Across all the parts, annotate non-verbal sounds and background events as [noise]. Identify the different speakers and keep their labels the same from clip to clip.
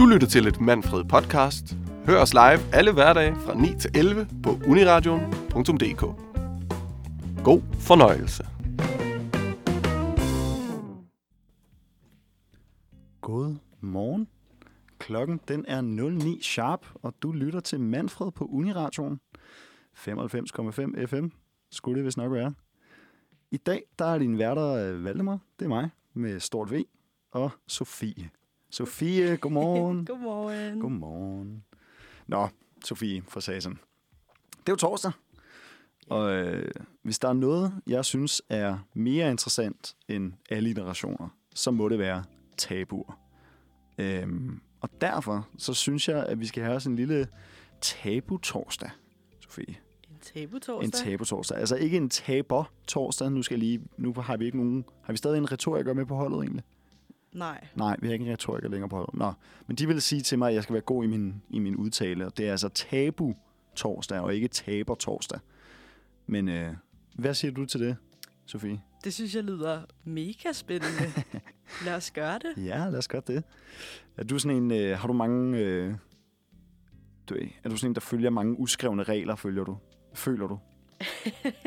Speaker 1: Du lytter til et Manfred podcast. Hør os live alle hverdage fra 9 til 11 på uniradion.dk. God fornøjelse.
Speaker 2: God morgen. Klokken den er 09 sharp, og du lytter til Manfred på Uniradioen. 95,5 FM skulle det vist nok være. I dag der er din værter øh, Valdemar, det er mig, med stort V, og Sofie. Sofie, [laughs] godmorgen.
Speaker 3: Godmorgen.
Speaker 2: godmorgen. Nå, Sofie fra Sasen. Det er jo torsdag, og øh, hvis der er noget, jeg synes er mere interessant end alliterationer, så må det være tabuer. Øhm, og derfor så synes jeg, at vi skal have sådan en lille tabu-torsdag, Sofie.
Speaker 3: En tabu-torsdag.
Speaker 2: En tabu-torsdag. Altså ikke en taber-torsdag. Nu, skal jeg lige, nu har vi ikke nogen... Har vi stadig en retoriker med på holdet egentlig?
Speaker 3: Nej.
Speaker 2: Nej, vi har ikke en retoriker længere på holdet. Nå, men de vil sige til mig, at jeg skal være god i min, i min udtale. Og det er altså tabu-torsdag, og ikke taber-torsdag. Men øh, hvad siger du til det, Sofie?
Speaker 3: Det synes jeg lyder mega spændende. [laughs] Lad os gøre det.
Speaker 2: Ja, lad os gøre det. Er du sådan en... Øh, har du mange... Øh, du, ved, er du sådan en, der følger mange uskrevne regler, følger du? Føler du? [laughs]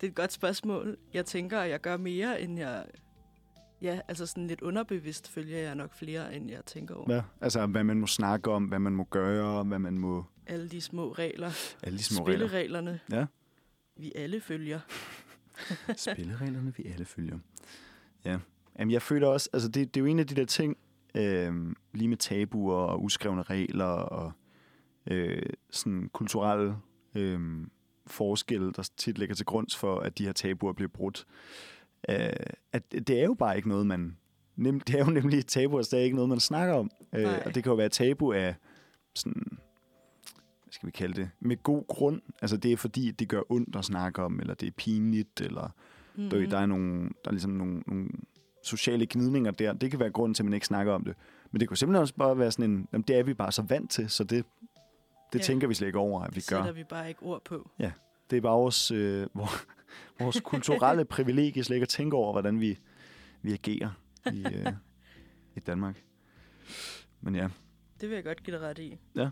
Speaker 3: det er et godt spørgsmål. Jeg tænker, at jeg gør mere, end jeg... Ja, altså sådan lidt underbevidst følger jeg nok flere, end jeg tænker over.
Speaker 2: Hvad? Altså, hvad man må snakke om, hvad man må gøre, hvad man må...
Speaker 3: Alle de små regler.
Speaker 2: Alle de små regler.
Speaker 3: Spillereglerne.
Speaker 2: Ja.
Speaker 3: Vi alle følger. [laughs]
Speaker 2: Spillereglerne, vi alle følger. Ja. Jamen, jeg føler også... Altså, det, det er jo en af de der ting, øh, lige med tabuer og uskrevne regler og øh, sådan kulturelle øh, forskelle, der tit ligger til grund for, at de her tabuer bliver brudt. Øh, at det er jo bare ikke noget, man... Nem, det er jo nemlig tabuer, så det er ikke noget, man snakker om. Øh, og det kan jo være tabu af sådan... Hvad skal vi kalde det? Med god grund. Altså, det er fordi, det gør ondt at snakke om, eller det er pinligt, eller
Speaker 3: Mm-hmm.
Speaker 2: ved, der er, nogle, der er ligesom nogle, nogle sociale gnidninger der. Det kan være grunden til, at man ikke snakker om det. Men det kunne simpelthen også bare være sådan en, jamen, det er vi bare så vant til, så det, det
Speaker 3: Ja.
Speaker 2: tænker vi slet ikke over, at vi gør.
Speaker 3: Sætter vi bare ikke ord på.
Speaker 2: Det er bare vores, øh, [laughs] vores, vores kulturelle [laughs] privilegie slet ikke at tænke over, hvordan vi, vi agerer i, [laughs] øh, i Danmark. Men ja,
Speaker 3: Det vil jeg godt give dig ret i.
Speaker 2: jeg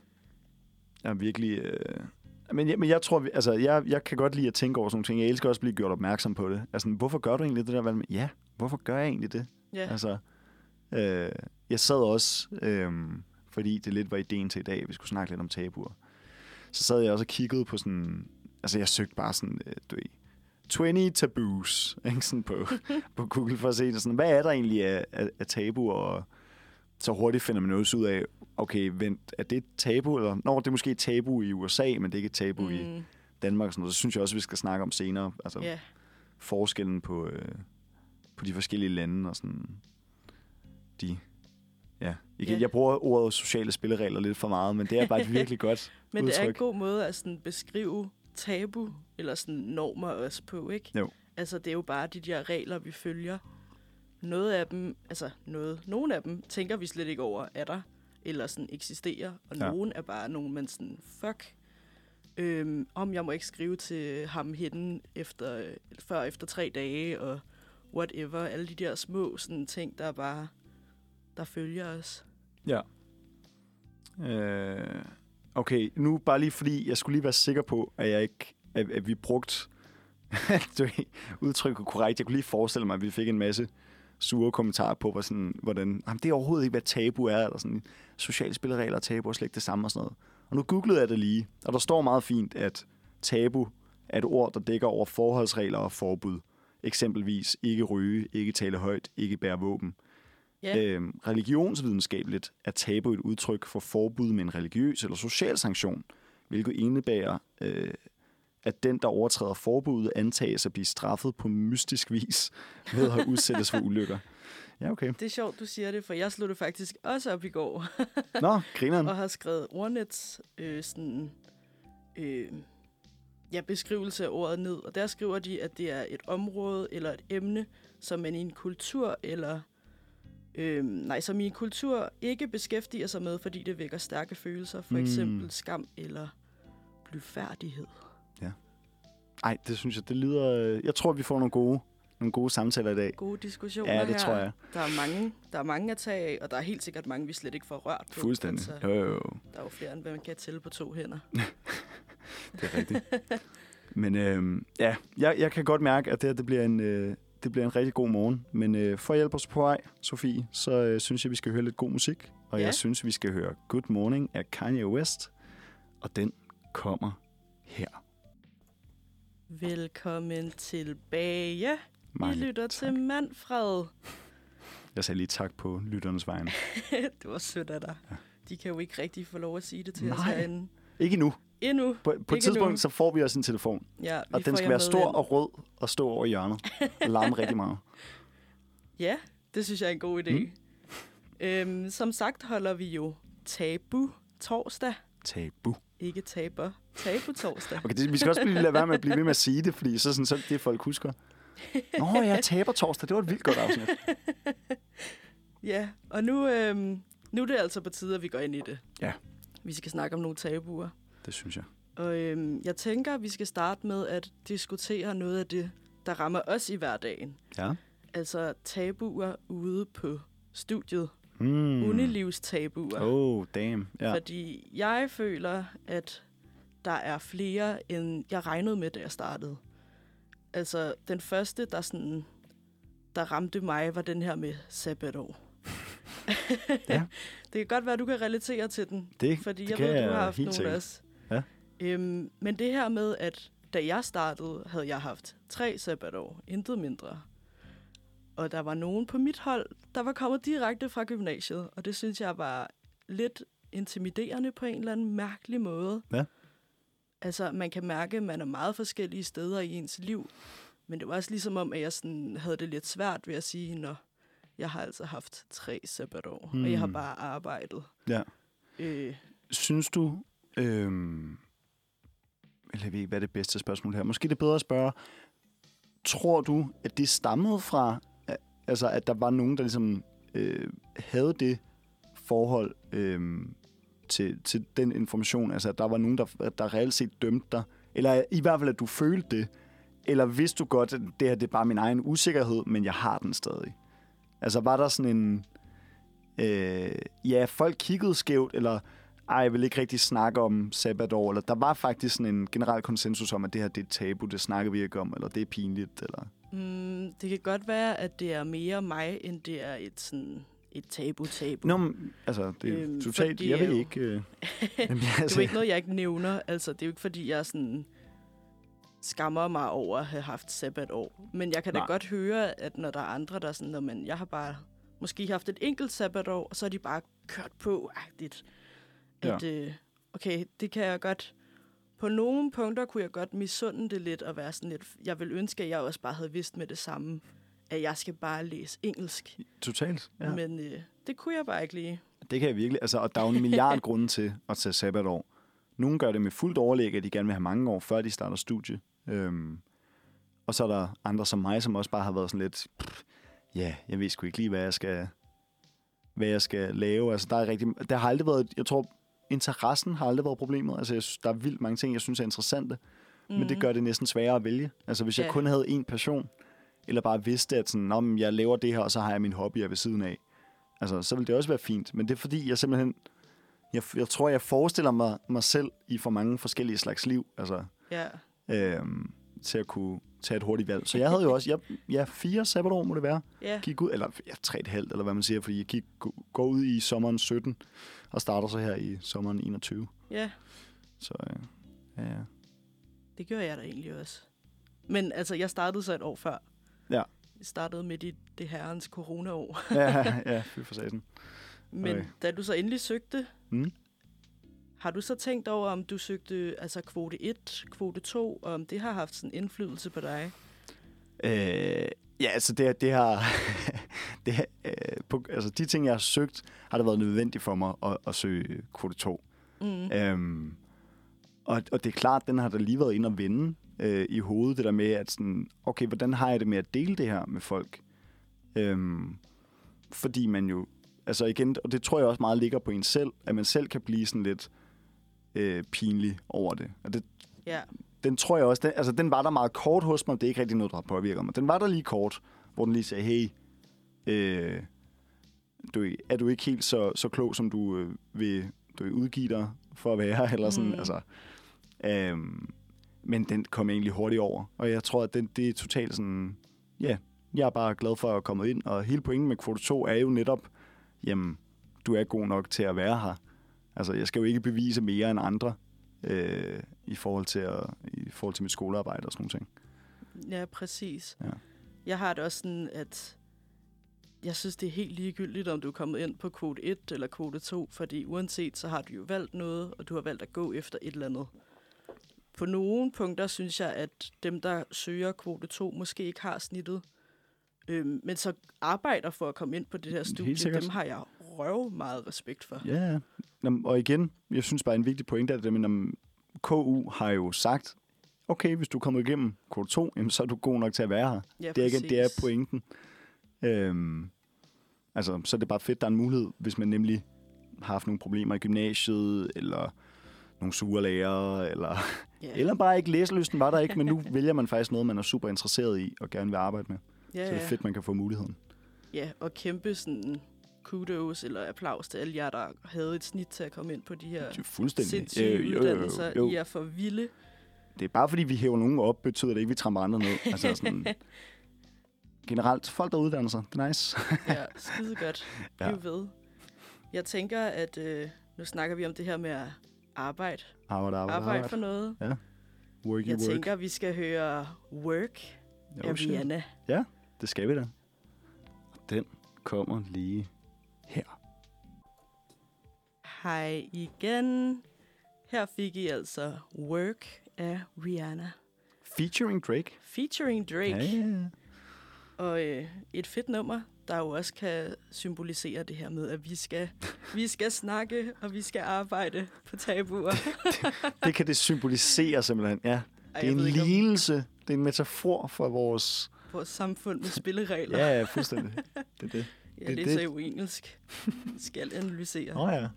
Speaker 2: er virkelig... Øh, men, jeg, men jeg tror, altså, jeg, jeg kan godt lide at tænke over sådan nogle ting. Jeg elsker også at blive gjort opmærksom på det. Altså, hvorfor gør du egentlig det der? Ja, hvorfor gør jeg egentlig det?
Speaker 3: Ja,
Speaker 2: Altså, øh, jeg sad også, øh, fordi det lidt var ideen til i dag, vi skulle snakke lidt om tabuer. Så sad jeg også og kiggede på sådan, altså jeg søgte bare sådan, øh, du ved, 20 taboos, [laughs] ikke? Sådan på, [laughs] på Google for at se, sådan, hvad er der egentlig af, af, af tabuer, og så hurtigt finder man noget ud af, okay, vent, er det et tabu, eller, nå, det er måske et tabu i USA, men det er ikke et tabu mm. i Danmark, og sådan noget. Så synes jeg også, vi skal snakke om senere, altså
Speaker 3: ja.
Speaker 2: forskellen på, øh, på de forskellige lande og sådan de ja. Igen,
Speaker 3: Ja.
Speaker 2: Jeg bruger ordet sociale spilleregler lidt for meget, men det er bare et [laughs] virkelig godt
Speaker 3: Men det er en
Speaker 2: udtryk.
Speaker 3: god måde at sådan beskrive tabu, eller sådan normer også på, ikke?
Speaker 2: Jo.
Speaker 3: Altså, det er jo bare de der regler, vi følger. Noget af dem, altså noget, nogle af dem tænker vi slet ikke over, er der, eller sådan eksisterer, og
Speaker 2: Ja.
Speaker 3: nogle er bare nogle, man sådan, fuck, øhm, om jeg må ikke skrive til ham hende efter, før efter tre dage, og whatever, alle de der små sådan ting, der er bare, der følger os.
Speaker 2: Ja. Øh, okay, nu bare lige fordi, jeg skulle lige være sikker på, at jeg ikke, at, at vi brugt [laughs] udtrykket korrekt. Jeg kunne lige forestille mig, at vi fik en masse sure kommentarer på, hvor sådan, hvordan jamen, det er overhovedet ikke, hvad tabu er, eller sådan, sociale spilleregler og tabu er slet ikke det samme og sådan noget. Og nu googlede jeg det lige, og der står meget fint, at tabu er et ord, der dækker over forholdsregler og forbud. Eksempelvis ikke ryge, ikke tale højt, ikke bære våben.
Speaker 3: Ja,
Speaker 2: Øhm, religionsvidenskabeligt er tabu et udtryk for forbud med en religiøs eller social sanktion, hvilket indebærer, øh, at den, der overtræder forbuddet, antages at blive straffet på mystisk vis ved at udsættes for ulykker. Ja, okay.
Speaker 3: det er sjovt, du siger det, for jeg slog det faktisk også op i går.
Speaker 2: Nå, grineren. [laughs]
Speaker 3: og har skrevet ordnets øh, sådan, øh, ja, beskrivelse af ordet ned. Og der skriver de, at det er et område eller et emne, som man i en kultur eller øh, nej, som i en kultur ikke beskæftiger sig med, fordi det vækker stærke følelser, for
Speaker 2: Mm.
Speaker 3: eksempel skam eller blyfærdighed.
Speaker 2: Ej, det synes jeg, det lyder... øh, Jeg tror, vi får nogle gode, nogle gode samtaler i dag.
Speaker 3: Gode diskussioner
Speaker 2: Ja, det
Speaker 3: her.
Speaker 2: tror jeg.
Speaker 3: Der er, mange, der er mange at tage af, og der er helt sikkert mange, vi slet ikke får rørt på.
Speaker 2: Fuldstændig.
Speaker 3: Altså,
Speaker 2: Jo, jo, jo.
Speaker 3: der er jo flere, end hvad man kan tælle på to hænder. [laughs]
Speaker 2: Det er rigtigt. Men øh, ja, jeg, jeg kan godt mærke, at det her det bliver en, øh, det bliver en rigtig god morgen. Men øh, for at hjælpe os på vej, Sofie, så øh, synes jeg, vi skal høre lidt god musik. Og
Speaker 3: Ja.
Speaker 2: jeg synes, vi skal høre Good Morning af Kanye West. Og den kommer her.
Speaker 3: Velkommen tilbage.
Speaker 2: Mange
Speaker 3: I lytter
Speaker 2: tak.
Speaker 3: til Manfred.
Speaker 2: Jeg sagde lige tak på lytternes vegne. [laughs]
Speaker 3: det var sødt af dig. De kan jo ikke rigtig få lov at sige det til os
Speaker 2: Nej.
Speaker 3: herinde.
Speaker 2: Ikke nu.
Speaker 3: Endnu.
Speaker 2: På, på et tidspunkt,
Speaker 3: nu.
Speaker 2: så får vi også en telefon.
Speaker 3: Ja,
Speaker 2: Og den skal være stor
Speaker 3: ind.
Speaker 2: og rød og stå over hjørnet. Og [laughs] larme rigtig meget.
Speaker 3: Ja, det synes jeg er en god idé.
Speaker 2: Mm.
Speaker 3: Øhm, som sagt holder vi jo tabu torsdag.
Speaker 2: Tabu.
Speaker 3: Ikke taber. Tabu torsdag.
Speaker 2: Okay, det, vi skal også blive, lade være med at blive ved med at sige det, fordi så, sådan, så det det, folk husker. Nå, jeg taber torsdag. Det var et vildt godt afsnit. [laughs]
Speaker 3: Ja, og nu, øhm, nu er det altså på tide, at vi går ind i det.
Speaker 2: Ja.
Speaker 3: Vi skal snakke om nogle tabuer.
Speaker 2: Det synes jeg.
Speaker 3: Og øhm, jeg tænker, at vi skal starte med at diskutere noget af det, der rammer os i hverdagen.
Speaker 2: Ja.
Speaker 3: Altså tabuer ude på studiet.
Speaker 2: Mm.
Speaker 3: Unilivstabuer.
Speaker 2: Oh, damn. Ja.
Speaker 3: Fordi jeg føler, at der er flere, end jeg regnede med, da jeg startede. Altså, den første, der sådan der ramte mig, var den her med sabbatår. [laughs]
Speaker 2: Ja. [laughs]
Speaker 3: det kan godt være, at du kan relatere til den.
Speaker 2: Det,
Speaker 3: Fordi
Speaker 2: det
Speaker 3: jeg
Speaker 2: kan
Speaker 3: ved, du har haft nogle også. Øhm, men det her med, at da jeg startede, havde jeg haft tre sabbatår. Intet mindre. Og der var nogen på mit hold, der var kommet direkte fra gymnasiet. Og det synes jeg var lidt intimiderende på en eller anden mærkelig måde.
Speaker 2: Ja.
Speaker 3: Altså, man kan mærke, at man er meget forskellige steder i ens liv. Men det var også ligesom om, at jeg sådan havde det lidt svært ved at sige, når jeg har altså haft tre sabbatår, mm. og jeg har
Speaker 2: Hmm.
Speaker 3: bare arbejdet.
Speaker 2: Ja.
Speaker 3: Øh,
Speaker 2: Synes du... Øhm, eller jeg ved ikke, hvad er det bedste spørgsmål her. Måske det er bedre at spørge, tror du, at det stammede fra, altså at der var nogen, der ligesom øh, havde det forhold øh, til, til den information, altså at der var nogen, der, der reelt set dømte dig, eller i hvert fald, at du følte det, eller vidste du godt, at det her det er bare min egen usikkerhed, men jeg har den stadig? Altså var der sådan en... Øh, ja, folk kiggede skævt, eller ej, jeg vil ikke rigtig snakke om sabbatår, eller der var faktisk sådan en generel konsensus om, at det her det er et tabu, det snakker vi ikke om, eller det er pinligt, eller...
Speaker 3: mm, det kan godt være, at det er mere mig, end det er et, sådan, et tabu-tabu.
Speaker 2: Nå, men, altså, det er
Speaker 3: Øhm,
Speaker 2: totalt... Jeg ved
Speaker 3: jo-
Speaker 2: ikke... Øh, jamen,
Speaker 3: det er
Speaker 2: altså,
Speaker 3: jo ikke noget, jeg ikke nævner. Altså, det er jo ikke, fordi jeg sådan skammer mig over at have haft sabbatår. Men jeg kan da
Speaker 2: Nej.
Speaker 3: godt høre, at når der er andre, der er sådan, "Nå, men jeg har bare måske haft et enkelt sabbatår, og så har de bare kørt på At, øh, okay, det kan jeg godt... På nogle punkter kunne jeg godt misunde det lidt og være sådan lidt... Jeg vil ønske, at jeg også bare havde vidst med det samme, at jeg skal bare læse engelsk.
Speaker 2: Totalt, ja.
Speaker 3: Ja. Men øh, det kunne jeg bare ikke lige.
Speaker 2: Det kan jeg virkelig. Altså, og der er jo en milliard [laughs] grunde til at tage sabbatår. Nogle gør det med fuldt overlæg, at de gerne vil have mange år, før de starter studie. Øhm, og så er der andre som mig, som også bare har været sådan lidt, "Pff, ja, jeg ved sgu ikke lige, hvad jeg skal, hvad jeg skal lave. Altså, der, er rigtig, der har aldrig været, jeg tror, interessen har aldrig været problemet. Altså, jeg synes, der er vildt mange ting, jeg synes er interessante, mm. men det gør det næsten sværere at vælge. Altså, hvis jeg
Speaker 3: Ja.
Speaker 2: kun havde en passion, eller bare vidste, at sådan, "Nå, men jeg laver det her, og så har jeg min hobbyer ved siden af, altså, så ville det også være fint. Men det er fordi, jeg simpelthen, jeg, jeg tror, jeg forestiller mig, mig selv i for mange forskellige slags liv, altså,
Speaker 3: Ja.
Speaker 2: øhm, til at kunne tage et hurtigt valg. Så jeg havde jo også, jeg, ja, fire sabbatår må det være,
Speaker 3: Ja.
Speaker 2: gik ud, eller ja, tre et halvt, eller hvad man siger, fordi jeg gik, går ud i sommeren 17, og starter så her i sommeren 21.
Speaker 3: ja.
Speaker 2: Så øh, ja, ja.
Speaker 3: Det gør jeg da egentlig også. Men altså, jeg startede så et år før.
Speaker 2: Ja.
Speaker 3: Jeg startede midt i det herrens coronaår. [laughs]
Speaker 2: ja, ja, fy for satan.
Speaker 3: Men
Speaker 2: Okay.
Speaker 3: da du så endelig søgte,
Speaker 2: Mm.
Speaker 3: har du så tænkt over, om du søgte altså kvote 1, kvote 2, og om det har haft sådan indflydelse på dig?
Speaker 2: Øh, ja, altså det, det har... [laughs] det, øh, på, altså de ting, jeg har søgt, har det været nødvendigt for mig at, at søge kvote 2.
Speaker 3: Mm.
Speaker 2: Øhm, og, og det er klart, den har der lige været inde og vende øh, i hovedet, det der med, at sådan, okay, hvordan har jeg det med at dele det her med folk? Øhm, fordi man jo, altså igen, og det tror jeg også meget ligger på en selv, at man selv kan blive sådan lidt øh, pinlig over det. Og det,
Speaker 3: Ja.
Speaker 2: Den tror jeg også, den, altså den var der meget kort hos mig, det er ikke rigtig noget, der har påvirket mig. Den var der lige kort, hvor den lige sagde, hey, øh, du, er du ikke helt så, så klog, som du øh, vil du vil udgive dig for at være, eller sådan,
Speaker 3: Mm.
Speaker 2: altså. Øh, men den kom jeg egentlig hurtigt over, og jeg tror, at den, det er totalt sådan, ja, jeg er bare glad for at have kommet ind, og hele pointen med kvote 2 er jo netop, jamen, du er god nok til at være her. Altså, jeg skal jo ikke bevise mere end andre øh, i, forhold til at, i forhold til mit skolearbejde og sådan nogle ting.
Speaker 3: Ja, præcis.
Speaker 2: Ja.
Speaker 3: Jeg har det også sådan, at jeg synes, det er helt ligegyldigt, om du er kommet ind på kvote 1 eller kvote 2, fordi uanset, så har du jo valgt noget, og du har valgt at gå efter et eller andet. På nogle punkter synes jeg, at dem, der søger kvote 2, måske ikke har snittet, øhm, men så arbejder for at komme ind på det her studie, dem har jeg røv meget respekt for.
Speaker 2: Ja, ja. Jamen, og igen, jeg synes bare, en vigtig pointe er det, men om KU har jo sagt, okay, hvis du er kommet igennem kvote 2, jamen, så er du god nok til at være her.
Speaker 3: Ja,
Speaker 2: Det er, ikke, det er pointen. Øhm, altså, så er det bare fedt, der er en mulighed, hvis man nemlig har haft nogle problemer i gymnasiet, eller nogle sure lærere, eller,
Speaker 3: Ja.
Speaker 2: eller bare ikke læselysten var der ikke, men nu [laughs] vælger man faktisk noget, man er super interesseret i, og gerne vil arbejde med.
Speaker 3: ja,
Speaker 2: Så det er fedt, man kan få muligheden.
Speaker 3: Ja, og kæmpe sådan kudos eller applaus til alle jer, der havde et snit til at komme ind på de her
Speaker 2: er
Speaker 3: sindssyge
Speaker 2: Øh, jo, jo, jo,
Speaker 3: uddannelser.
Speaker 2: jo.
Speaker 3: I er for vilde.
Speaker 2: Det er bare fordi, vi hæver nogen op, betyder det ikke, at vi tramper andre ned. Altså sådan, [laughs] generelt, folk, der uddanner sig, det er nice. [laughs]
Speaker 3: Ja, skide godt.
Speaker 2: Ja.
Speaker 3: Bliv ved. Jeg tænker, at øh, nu snakker vi om det her med at arbejde.
Speaker 2: Arbejde, arbejde,
Speaker 3: Arbejde for
Speaker 2: arbejde.
Speaker 3: noget.
Speaker 2: Worky
Speaker 3: Jeg
Speaker 2: work.
Speaker 3: tænker, vi skal høre Work af
Speaker 2: oh, shit.
Speaker 3: Rihanna.
Speaker 2: Det skal vi da. Den kommer lige.
Speaker 3: Hej igen. Her fik I altså Work af Rihanna.
Speaker 2: Featuring Drake.
Speaker 3: Featuring Drake.
Speaker 2: Ja, ja, ja.
Speaker 3: Og øh, et fedt nummer, der jo også kan symbolisere det her med, at vi skal, [laughs] vi skal snakke, og vi skal arbejde på tabuer.
Speaker 2: Det kan det symbolisere simpelthen. Ja,
Speaker 3: Ej,
Speaker 2: det er en
Speaker 3: om
Speaker 2: lignelse. Det er en metafor for vores...
Speaker 3: vores samfund med spilleregler.
Speaker 2: Ja, ja, fuldstændig. Det er det. [laughs]
Speaker 3: jeg
Speaker 2: det-
Speaker 3: læser
Speaker 2: det-
Speaker 3: jo engelsk. skal analysere.
Speaker 2: Åh oh, ja.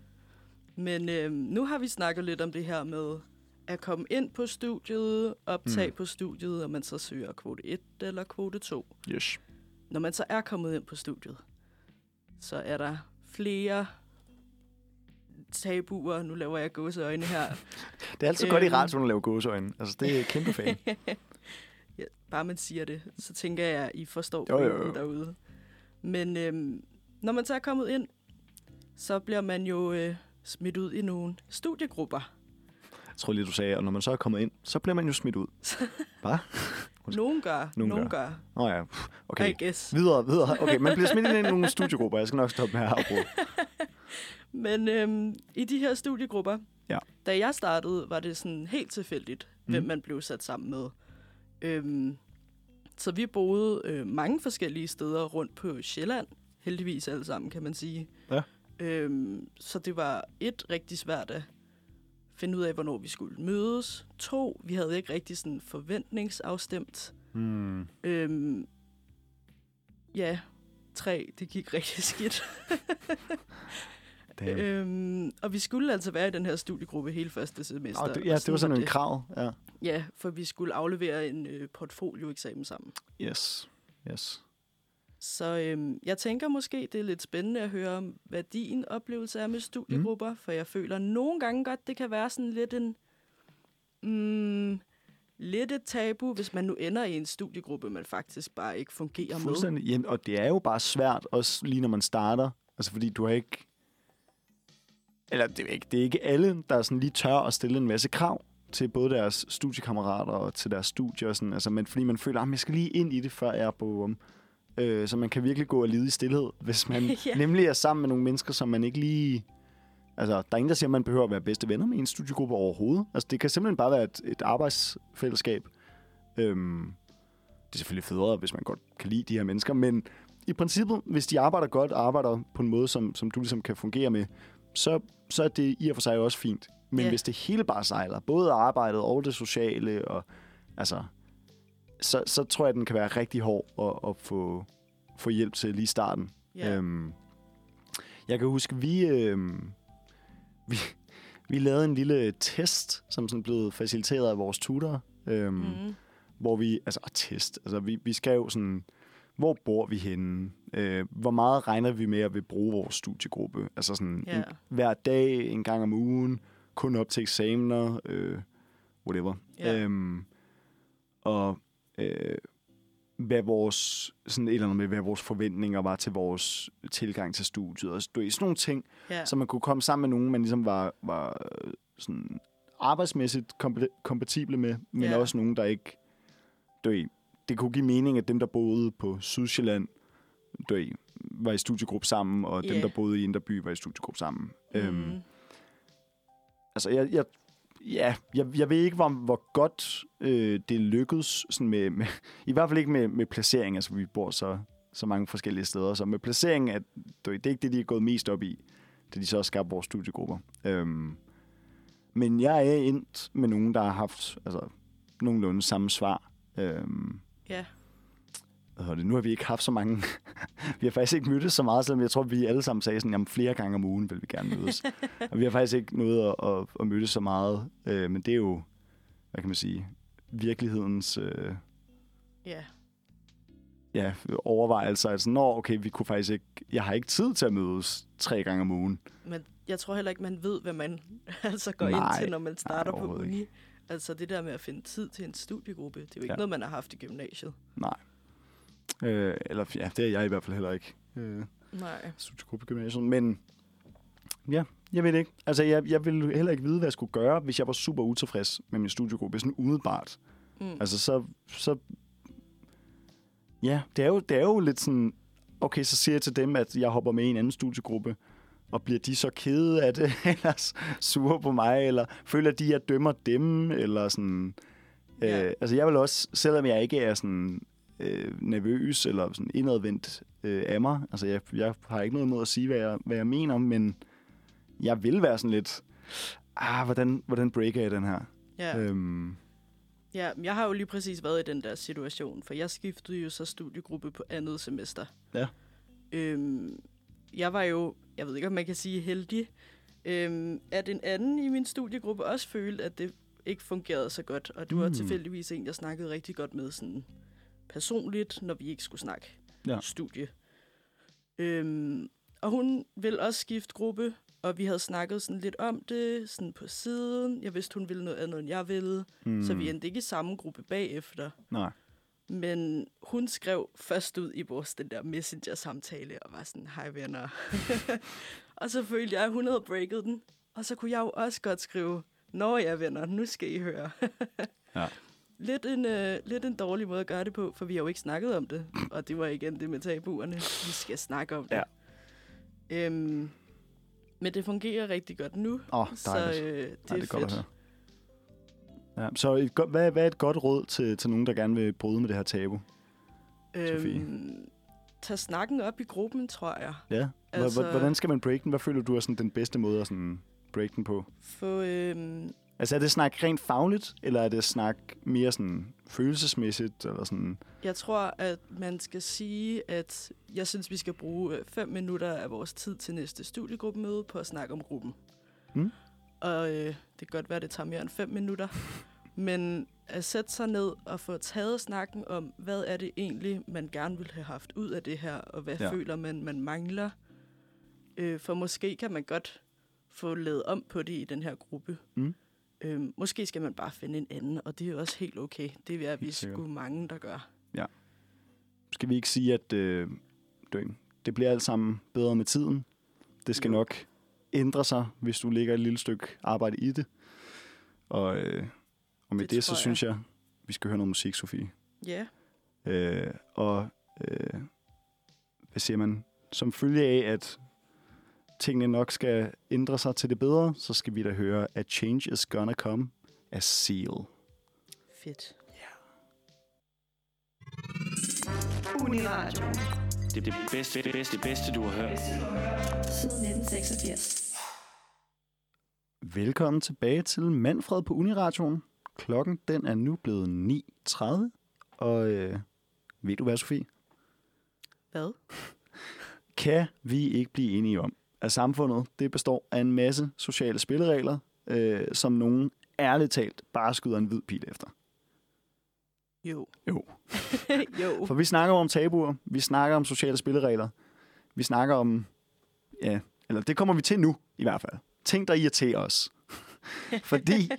Speaker 3: Men øh, nu har vi snakket lidt om det her med at komme ind på studiet, optage
Speaker 2: Mm.
Speaker 3: på studiet, og man så søger kvote 1 eller kvote 2.
Speaker 2: Yes.
Speaker 3: Når man så er kommet ind på studiet, så er der flere tabuer. Nu laver jeg gåseøjne her. [laughs]
Speaker 2: Det er altid godt i
Speaker 3: Øhm.
Speaker 2: radioen at lave gåseøjne. Altså, det er kæmpe fan. [laughs]
Speaker 3: ja, bare man siger det, så tænker jeg, at I forstår
Speaker 2: Jo, jo, jo.
Speaker 3: derude. Men øhm, når man så er kommet ind, så bliver man jo øh, smidt ud i nogle studiegrupper.
Speaker 2: Jeg tror lige, du sagde, og når man så er kommet ind, så bliver man jo smidt ud. [laughs] Hvad?
Speaker 3: Nogen gør,
Speaker 2: Nogen
Speaker 3: nogen
Speaker 2: gør. Åh oh, ja, okay.
Speaker 3: I guess.
Speaker 2: Videre, videre. Okay, man bliver smidt ind i [laughs] nogle studiegrupper. Jeg skal nok stoppe med at afbryde. [laughs]
Speaker 3: Men øhm, i de her studiegrupper,
Speaker 2: Ja.
Speaker 3: da jeg startede, var det sådan helt tilfældigt, mm. hvem
Speaker 2: Mhm.
Speaker 3: man blev sat sammen med. Øhm, så vi boede øh, mange forskellige steder rundt på Sjælland. Heldigvis alle sammen, kan man sige.
Speaker 2: Ja.
Speaker 3: Øhm, så det var et rigtig svært at finde ud af, hvornår vi skulle mødes. To, vi havde ikke rigtig sådan forventningsafstemt.
Speaker 2: Hmm.
Speaker 3: Øhm, ja, tre, det gik rigtig [laughs] skidt. Øhm, og vi skulle altså være i den her studiegruppe hele første semester.
Speaker 2: Oh, det, ja, det var sådan en
Speaker 3: det.
Speaker 2: krav. Ja.
Speaker 3: Ja, for vi skulle aflevere en øh, portfolioeksamen sammen.
Speaker 2: Yes. Yes.
Speaker 3: Så øhm, jeg tænker måske, det er lidt spændende at høre om, hvad din oplevelse er med studiegrupper, mm. for jeg føler nogle gange godt, det kan være sådan lidt en... Mm, lidt et tabu, hvis man nu ender i en studiegruppe, man faktisk bare ikke fungerer med.
Speaker 2: Fuldstændig. Jamen, og det er jo bare svært, også lige når man starter. Altså, fordi du har ikke... Eller det er ikke, det er ikke alle, der sådan lige tør at stille en masse krav til både deres studiekammerater og til deres studier. Og sådan. Altså, men fordi man føler, at jeg skal lige ind i det, før jeg er på um, øh, Så man kan virkelig gå og lide i stillhed, [laughs] hvis man
Speaker 3: Ja.
Speaker 2: nemlig er sammen med nogle mennesker, som man ikke lige... Altså, der er ingen, der siger, at man behøver at være bedste venner med en studiegruppe overhovedet. Altså, det kan simpelthen bare være et, et arbejdsfællesskab. Øhm, det er selvfølgelig federe, hvis man godt kan lide de her mennesker, men i princippet, hvis de arbejder godt og arbejder på en måde, som, som du ligesom kan fungere med, så, så er det i og for sig også fint. Men
Speaker 3: Ja.
Speaker 2: hvis det hele bare sejler, både arbejdet og det sociale, og, altså, så, så tror jeg, den kan være rigtig hård at, at få, få hjælp til lige i starten.
Speaker 3: Ja.
Speaker 2: Øhm, jeg kan huske, vi, øhm, [laughs] vi, vi lavede en lille test, som sådan blev faciliteret af vores tutor, Øhm, mm. Hvor vi, altså test, altså vi, vi skal jo sådan, hvor bor vi henne? Øh, hvor meget regner vi med at vi bruge vores studiegruppe? Altså sådan
Speaker 3: Ja.
Speaker 2: en, hver dag, en gang om ugen, kun op til eksamener, øh, whatever.
Speaker 3: Ja.
Speaker 2: Øhm, og øh, hvad vores, sådan et eller andet med, hvad vores forventninger var til vores tilgang til studiet. Og ved, sådan nogle ting,
Speaker 3: Ja.
Speaker 2: så man kunne komme sammen med nogen, man ligesom var, var øh, sådan arbejdsmæssigt kompa- kompatible med, men
Speaker 3: Ja.
Speaker 2: også nogen, der ikke... Du ved, det kunne give mening, at dem, der boede på Sydsjælland, du ved, var i studiegruppe sammen, og dem,
Speaker 3: Ja.
Speaker 2: der boede i Inderby, var i studiegruppe sammen. Mm. Øhm, altså, jeg, jeg, ja, jeg, jeg ved ikke, hvor, hvor godt øh, det lykkedes, sådan med, med, i hvert fald ikke med, med placering, altså vi bor så, så mange forskellige steder, så med placering, at, det er ikke det, de er gået mest op i, da de så har skabt vores studiegrupper. Øhm, men jeg er endt med nogen, der har haft altså, nogenlunde samme svar. Øhm,
Speaker 3: Ja
Speaker 2: nu har vi ikke haft så mange... [laughs] vi har faktisk ikke mødtes så meget, selvom jeg tror, vi alle sammen sagde sådan, jamen flere gange om ugen vil vi gerne mødes. [laughs] og vi har faktisk ikke nået at, at, at mødes så meget. Øh, men det er jo, hvad kan man sige, virkelighedens øh,
Speaker 3: Ja.
Speaker 2: ja, overvejelser. Altså, nå, okay, vi kunne faktisk ikke... Jeg har ikke tid til at mødes tre gange om ugen.
Speaker 3: Men jeg tror heller ikke, man ved, hvad man [laughs] altså går
Speaker 2: Nej.
Speaker 3: ind til, når man starter
Speaker 2: Nej,
Speaker 3: på uni. Altså det der med at finde tid til en studiegruppe, det er jo ikke
Speaker 2: Ja.
Speaker 3: noget, man har haft i gymnasiet.
Speaker 2: Nej. Øh, eller ja, det er jeg i hvert fald heller ikke. Øh,
Speaker 3: Nej.
Speaker 2: studiegruppe i gymnasiet. Men ja, jeg ved det ikke. Altså, jeg, jeg ville heller ikke vide, hvad jeg skulle gøre, hvis jeg var super utilfreds med min studiegruppe. Sådan umiddelbart.
Speaker 3: Mm.
Speaker 2: Altså, så... så ja, det er, jo, det er jo lidt sådan... Okay, så siger jeg til dem, at jeg hopper med i en anden studiegruppe. Og bliver de så kede af det, [laughs] eller sure på mig, eller føler de, at jeg dømmer dem, eller sådan...
Speaker 3: Ja.
Speaker 2: Øh, altså, jeg vil også, selvom jeg ikke er sådan øh, nervøs eller sådan indadvendt øh, af mig. Altså, jeg, jeg har ikke noget imod at sige, hvad jeg, hvad jeg mener, men jeg vil være sådan lidt, ah, hvordan, hvordan breaker jeg den her?
Speaker 3: Ja.
Speaker 2: Øhm,
Speaker 3: ja, jeg har jo lige præcis været i den der situation, for jeg skiftede jo så studiegruppe på andet semester.
Speaker 2: Ja.
Speaker 3: Øhm, jeg var jo, jeg ved ikke, om man kan sige heldig, øhm, at en anden i min studiegruppe også følte, at det ikke fungerede så godt. Og du var
Speaker 2: Mm.
Speaker 3: tilfældigvis en, jeg snakkede rigtig godt med sådan personligt, når vi ikke skulle snakke
Speaker 2: Ja.
Speaker 3: studie. Øhm, og hun ville også skifte gruppe, og vi havde snakket sådan lidt om det, sådan på siden. Jeg vidste, hun ville noget andet, end jeg ville,
Speaker 2: hmm,
Speaker 3: så vi endte ikke i samme gruppe bagefter.
Speaker 2: Nej.
Speaker 3: Men hun skrev først ud i vores den der messenger-samtale, og var sådan, hej venner. [laughs] og så følte jeg, at hun havde breaket den. Og så kunne jeg jo også godt skrive, Nå ja venner, nu skal I høre. [laughs]
Speaker 2: Ja.
Speaker 3: Lidt en, øh, lidt en dårlig måde at gøre det på, for vi har jo ikke snakket om det. Og det var igen det med tabuerne. Vi skal snakke om det.
Speaker 2: Ja.
Speaker 3: Øhm, men det fungerer rigtig godt nu.
Speaker 2: Åh, oh,
Speaker 3: Så øh, det, er
Speaker 2: det er godt at
Speaker 3: fedt.
Speaker 2: høre. Ja, så et godt, hvad, hvad er et godt råd til, til nogen, der gerne vil bryde med det her tabu?
Speaker 3: Øhm, tag snakken op i gruppen, tror jeg.
Speaker 2: Ja. Altså- Hvordan skal man break den? Hvad føler du er sådan den bedste måde at sådan break den på?
Speaker 3: Få, øhm,
Speaker 2: Altså er det snak rent fagligt, eller er det snak mere sådan følelsesmæssigt? Eller sådan?
Speaker 3: jeg tror, at man skal sige, at jeg synes, vi skal bruge øh, fem minutter af vores tid til næste studiegruppemøde på at snakke om gruppen.
Speaker 2: Mm.
Speaker 3: Og øh, det kan godt være, at det tager mere end fem minutter. Men at sætte sig ned og få taget snakken om, hvad er det egentlig, man gerne vil have haft ud af det her, og hvad
Speaker 2: ja.
Speaker 3: føler man, man mangler. Øh, for måske kan man godt få lavet om på det i den her gruppe.
Speaker 2: Mm.
Speaker 3: Øh, måske skal man bare finde en anden, og det er også helt okay. Det er vi sgu mange, der gør.
Speaker 2: Skal vi ikke sige, at øh, det bliver alt sammen bedre med tiden? Det skal
Speaker 3: Jo.
Speaker 2: nok ændre sig, hvis du lægger et lille stykke arbejde i det. Og, øh, og med det,
Speaker 3: Det
Speaker 2: så
Speaker 3: jeg.
Speaker 2: synes jeg, vi skal høre noget musik, Sofie.
Speaker 3: Ja,
Speaker 2: Øh, og øh, hvad siger man? Som følge af, at tingene nok skal ændre sig til det bedre, så skal vi da høre, at Change is Gonna Come af Seal.
Speaker 3: fedt.
Speaker 4: Uniradio.
Speaker 5: Det er det bedste, det bedste, det bedste, du har hørt.
Speaker 4: Siden 1986.
Speaker 2: Velkommen tilbage til Manfred på Uniradioen. Klokken den er nu blevet 9.30, og øh, ved du hvad, Sofie?
Speaker 3: Hvad?
Speaker 2: Kan vi ikke blive enige om, at samfundet det består af en masse sociale spilleregler, øh, som nogen ærligt talt bare skyder en hvid pil efter?
Speaker 3: Jo.
Speaker 2: Jo. [laughs]
Speaker 3: jo.
Speaker 2: For vi snakker om tabuer, vi snakker om sociale spilleregler, vi snakker om, ja, eller det kommer vi til nu i hvert fald. Ting, der irriterer os. [laughs] Fordi,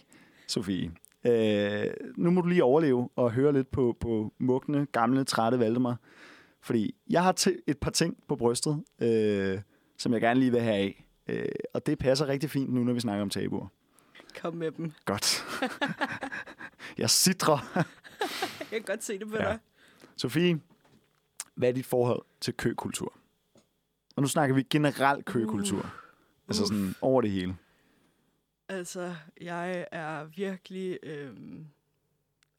Speaker 2: Sofie, øh, nu må du lige overleve og høre lidt på, på mugne, gamle, trætte Valdemar. Fordi jeg har et par ting på brystet, øh, som jeg gerne lige vil have af. Øh, og det passer rigtig fint nu, når vi snakker om tabuer.
Speaker 3: Kom med dem.
Speaker 2: Godt. [laughs] jeg sidder. [laughs]
Speaker 3: Jeg kan godt se det på
Speaker 2: Ja.
Speaker 3: dig.
Speaker 2: Sofie, hvad er dit forhold til køkultur? Og nu snakker vi generelt køkultur. Uh. Altså sådan over det hele.
Speaker 3: Altså, jeg er virkelig... Øhm...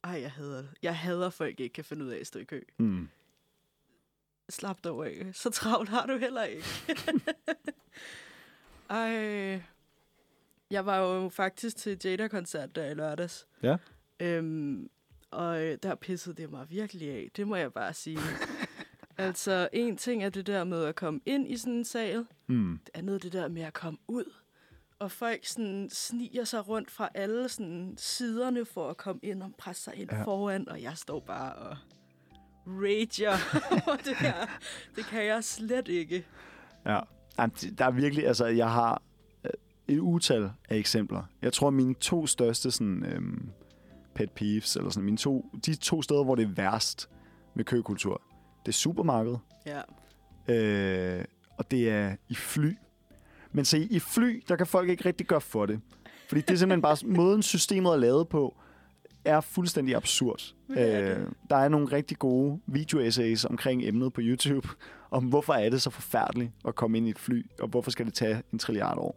Speaker 3: Ej, jeg hader det. Jeg hader, folk ikke kan finde ud af at stå i kø.
Speaker 2: Mm.
Speaker 3: Slap dog af. Så travlt har du heller ikke. [laughs] Ej. Jeg var jo faktisk til Jada-koncert der i lørdags.
Speaker 2: Ja.
Speaker 3: Øhm, og øh, der pissede det mig virkelig af. Det må jeg bare sige. [laughs] altså, en ting er det der med at komme ind i sådan en sal.
Speaker 2: Mm.
Speaker 3: Det andet er det der med at komme ud. Og folk sådan sniger sig rundt fra alle sådan siderne for at komme ind og presse sig ind
Speaker 2: ja.
Speaker 3: foran. Og jeg står bare og rager [laughs] det her. Det kan jeg slet ikke.
Speaker 2: Ja. Der er virkelig, altså jeg har øh, et utal af eksempler. Jeg tror, mine to største sådan, øhm, pet peeves, eller sådan, mine to, de to steder, hvor det er værst med køkultur, det er supermarkedet,
Speaker 3: Ja.
Speaker 2: øh, og det er i fly. Men se, i fly, der kan folk ikke rigtig gøre for det. Fordi det er simpelthen bare, [laughs] måden systemet er lavet på, er fuldstændig absurd.
Speaker 3: Det.
Speaker 2: Øh, der er nogle rigtig gode video-essays omkring emnet på YouTube, [laughs] om hvorfor er det så forfærdeligt at komme ind i et fly, og hvorfor skal det tage en trilliard år.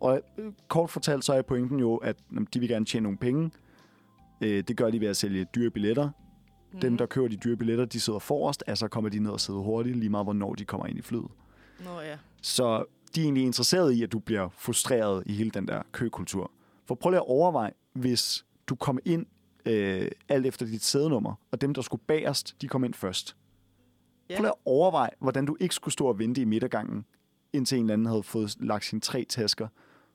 Speaker 2: Og øh, kort fortalt, så er pointen jo, at jamen, de vil gerne tjene nogle penge. Øh, det gør de ved at sælge dyre billetter.
Speaker 3: Mm.
Speaker 2: Dem, der køber de dyre billetter, de sidder forrest, altså kommer de ned og sidder hurtigt, lige meget hvornår de kommer ind i flyet.
Speaker 3: Nå ja.
Speaker 2: Så de er egentlig interesseret i, at du bliver frustreret i hele den der køkultur. For prøv lige at overveje, hvis du kom ind øh, alt efter dit sædenummer, og dem, der skulle bagerst, de kom ind først.
Speaker 3: Ja.
Speaker 2: Prøv at overveje, hvordan du ikke skulle stå og vente i midtergangen, indtil en eller anden havde fået lagt sine tre tasker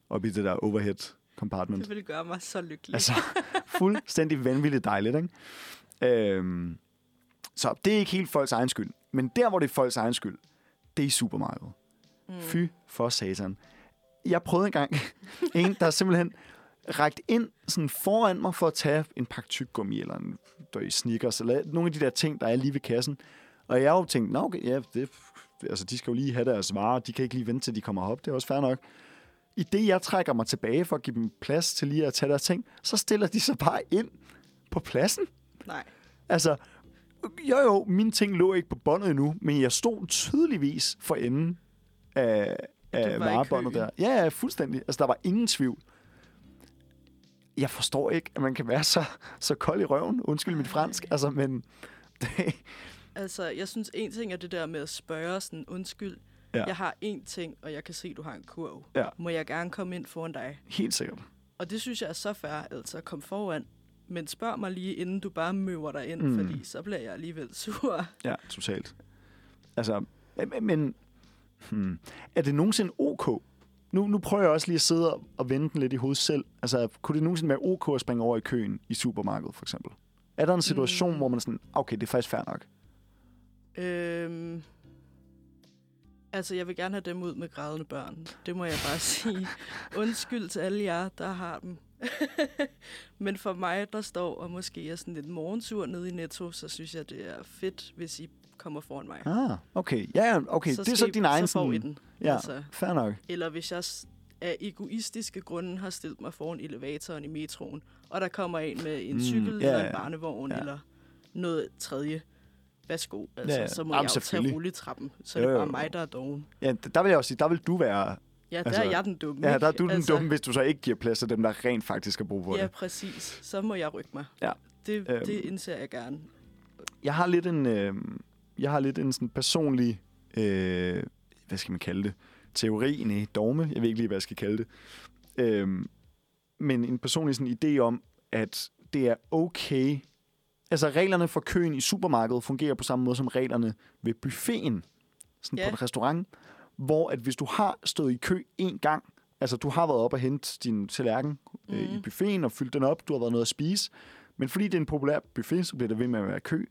Speaker 2: op i det der overhead compartment.
Speaker 3: Det ville gøre mig så lykkelig.
Speaker 2: Altså, [laughs] fuldstændig vanvittigt dejligt, ikke? Øhm, så det er ikke helt folks egen skyld. Men der, hvor det er folks egen skyld, det er i supermarkedet. Mm. Fy for satan. Jeg prøvede engang [laughs] en, der simpelthen rækt ind sådan foran mig for at tage en pakke tyggegummi eller en døj sneakers, eller nogle af de der ting, der er lige ved kassen. Og jeg har jo tænkt, nå okay, ja, det, altså, de skal jo lige have deres varer, de kan ikke lige vente til de kommer op, det er også fair nok. I det, jeg trækker mig tilbage for at give dem plads til lige at tage deres ting, så stiller de sig bare ind på pladsen.
Speaker 3: Nej.
Speaker 2: Altså, jo jo, mine ting lå ikke på båndet endnu, men jeg stod tydeligvis for enden af, af varebåndet der. Ja, ja, fuldstændig. Altså, der var ingen tvivl. Jeg forstår ikke, at man kan være så, så kold i røven. Undskyld mit fransk. Altså, men... [laughs] Det,
Speaker 3: Altså, jeg synes, en ting er det der med at spørge sådan, undskyld,
Speaker 2: Ja.
Speaker 3: jeg har én ting, og jeg kan se, du har en kurv.
Speaker 2: Ja.
Speaker 3: Må jeg gerne komme ind foran dig?
Speaker 2: helt sikkert.
Speaker 3: Og det synes jeg er så fair, altså kom foran. Men spørg mig lige, inden du bare møver dig ind,
Speaker 2: Mm.
Speaker 3: fordi så bliver jeg alligevel [laughs] sur.
Speaker 2: Ja, totalt. Altså, men- men hmm, er det nogensinde ok? Nu, nu prøver jeg også lige at sidde og- vende den lidt i hovedet selv. Altså, kunne det nogensinde være ok at springe over i køen i supermarkedet, for eksempel? Er der en situation, mm. Hvor man sådan, okay, det er faktisk fair nok?
Speaker 3: Øhm, altså, jeg vil gerne have dem ud med grædende børn. Det må jeg bare [laughs] sige. Undskyld til alle jer, der har dem. [laughs] Men for mig, der står og måske er sådan lidt morgensur nede i Netto, så synes jeg, det er fedt, hvis I kommer foran mig.
Speaker 2: Ah, okay. Ja, ja, okay. det er så din egen
Speaker 3: Så får
Speaker 2: sådan...
Speaker 3: den.
Speaker 2: Ja,
Speaker 3: Altså,
Speaker 2: fair nok.
Speaker 3: eller hvis jeg af egoistiske grunde har stillet mig foran elevatoren i metroen, og der kommer en med en
Speaker 2: Mm,
Speaker 3: cykel
Speaker 2: ja,
Speaker 3: eller
Speaker 2: ja.
Speaker 3: en barnevogn
Speaker 2: Ja.
Speaker 3: eller noget tredje. Værsgo. Altså,
Speaker 2: Ja, ja.
Speaker 3: så må
Speaker 2: Jamen,
Speaker 3: jeg jo tage rulletrappen. Så
Speaker 2: Jo,
Speaker 3: er det
Speaker 2: jo,
Speaker 3: bare
Speaker 2: jo.
Speaker 3: mig, der er doven.
Speaker 2: Ja, der vil jeg også sige, der vil du være...
Speaker 3: Ja, der
Speaker 2: Altså,
Speaker 3: er jeg den dumme.
Speaker 2: Ja, der er du den
Speaker 3: altså,
Speaker 2: dumme, hvis du så ikke giver plads til dem, der rent faktisk har brug for
Speaker 3: Ja,
Speaker 2: det.
Speaker 3: præcis. Så må jeg rykke mig.
Speaker 2: Ja.
Speaker 3: Det,
Speaker 2: Øhm.
Speaker 3: det indser jeg gerne.
Speaker 2: Jeg har lidt en, øh, jeg har lidt en sådan personlig, øh, hvad skal man kalde det, teori, nej, dogme, jeg ved ikke lige, hvad jeg skal kalde det. Øh, men en personlig sådan idé om, at det er okay. Altså reglerne for køen i supermarkedet fungerer på samme måde som reglerne ved buffeten, sådan
Speaker 3: Ja.
Speaker 2: på en restaurant, hvor at hvis du har stået i kø en gang, altså du har været op og hente din tallerken øh, i
Speaker 3: Mhm.
Speaker 2: buffeten og fyldt den op, du har været noget at spise, Men fordi det er en populær buffet, så bliver der ved med at være kø.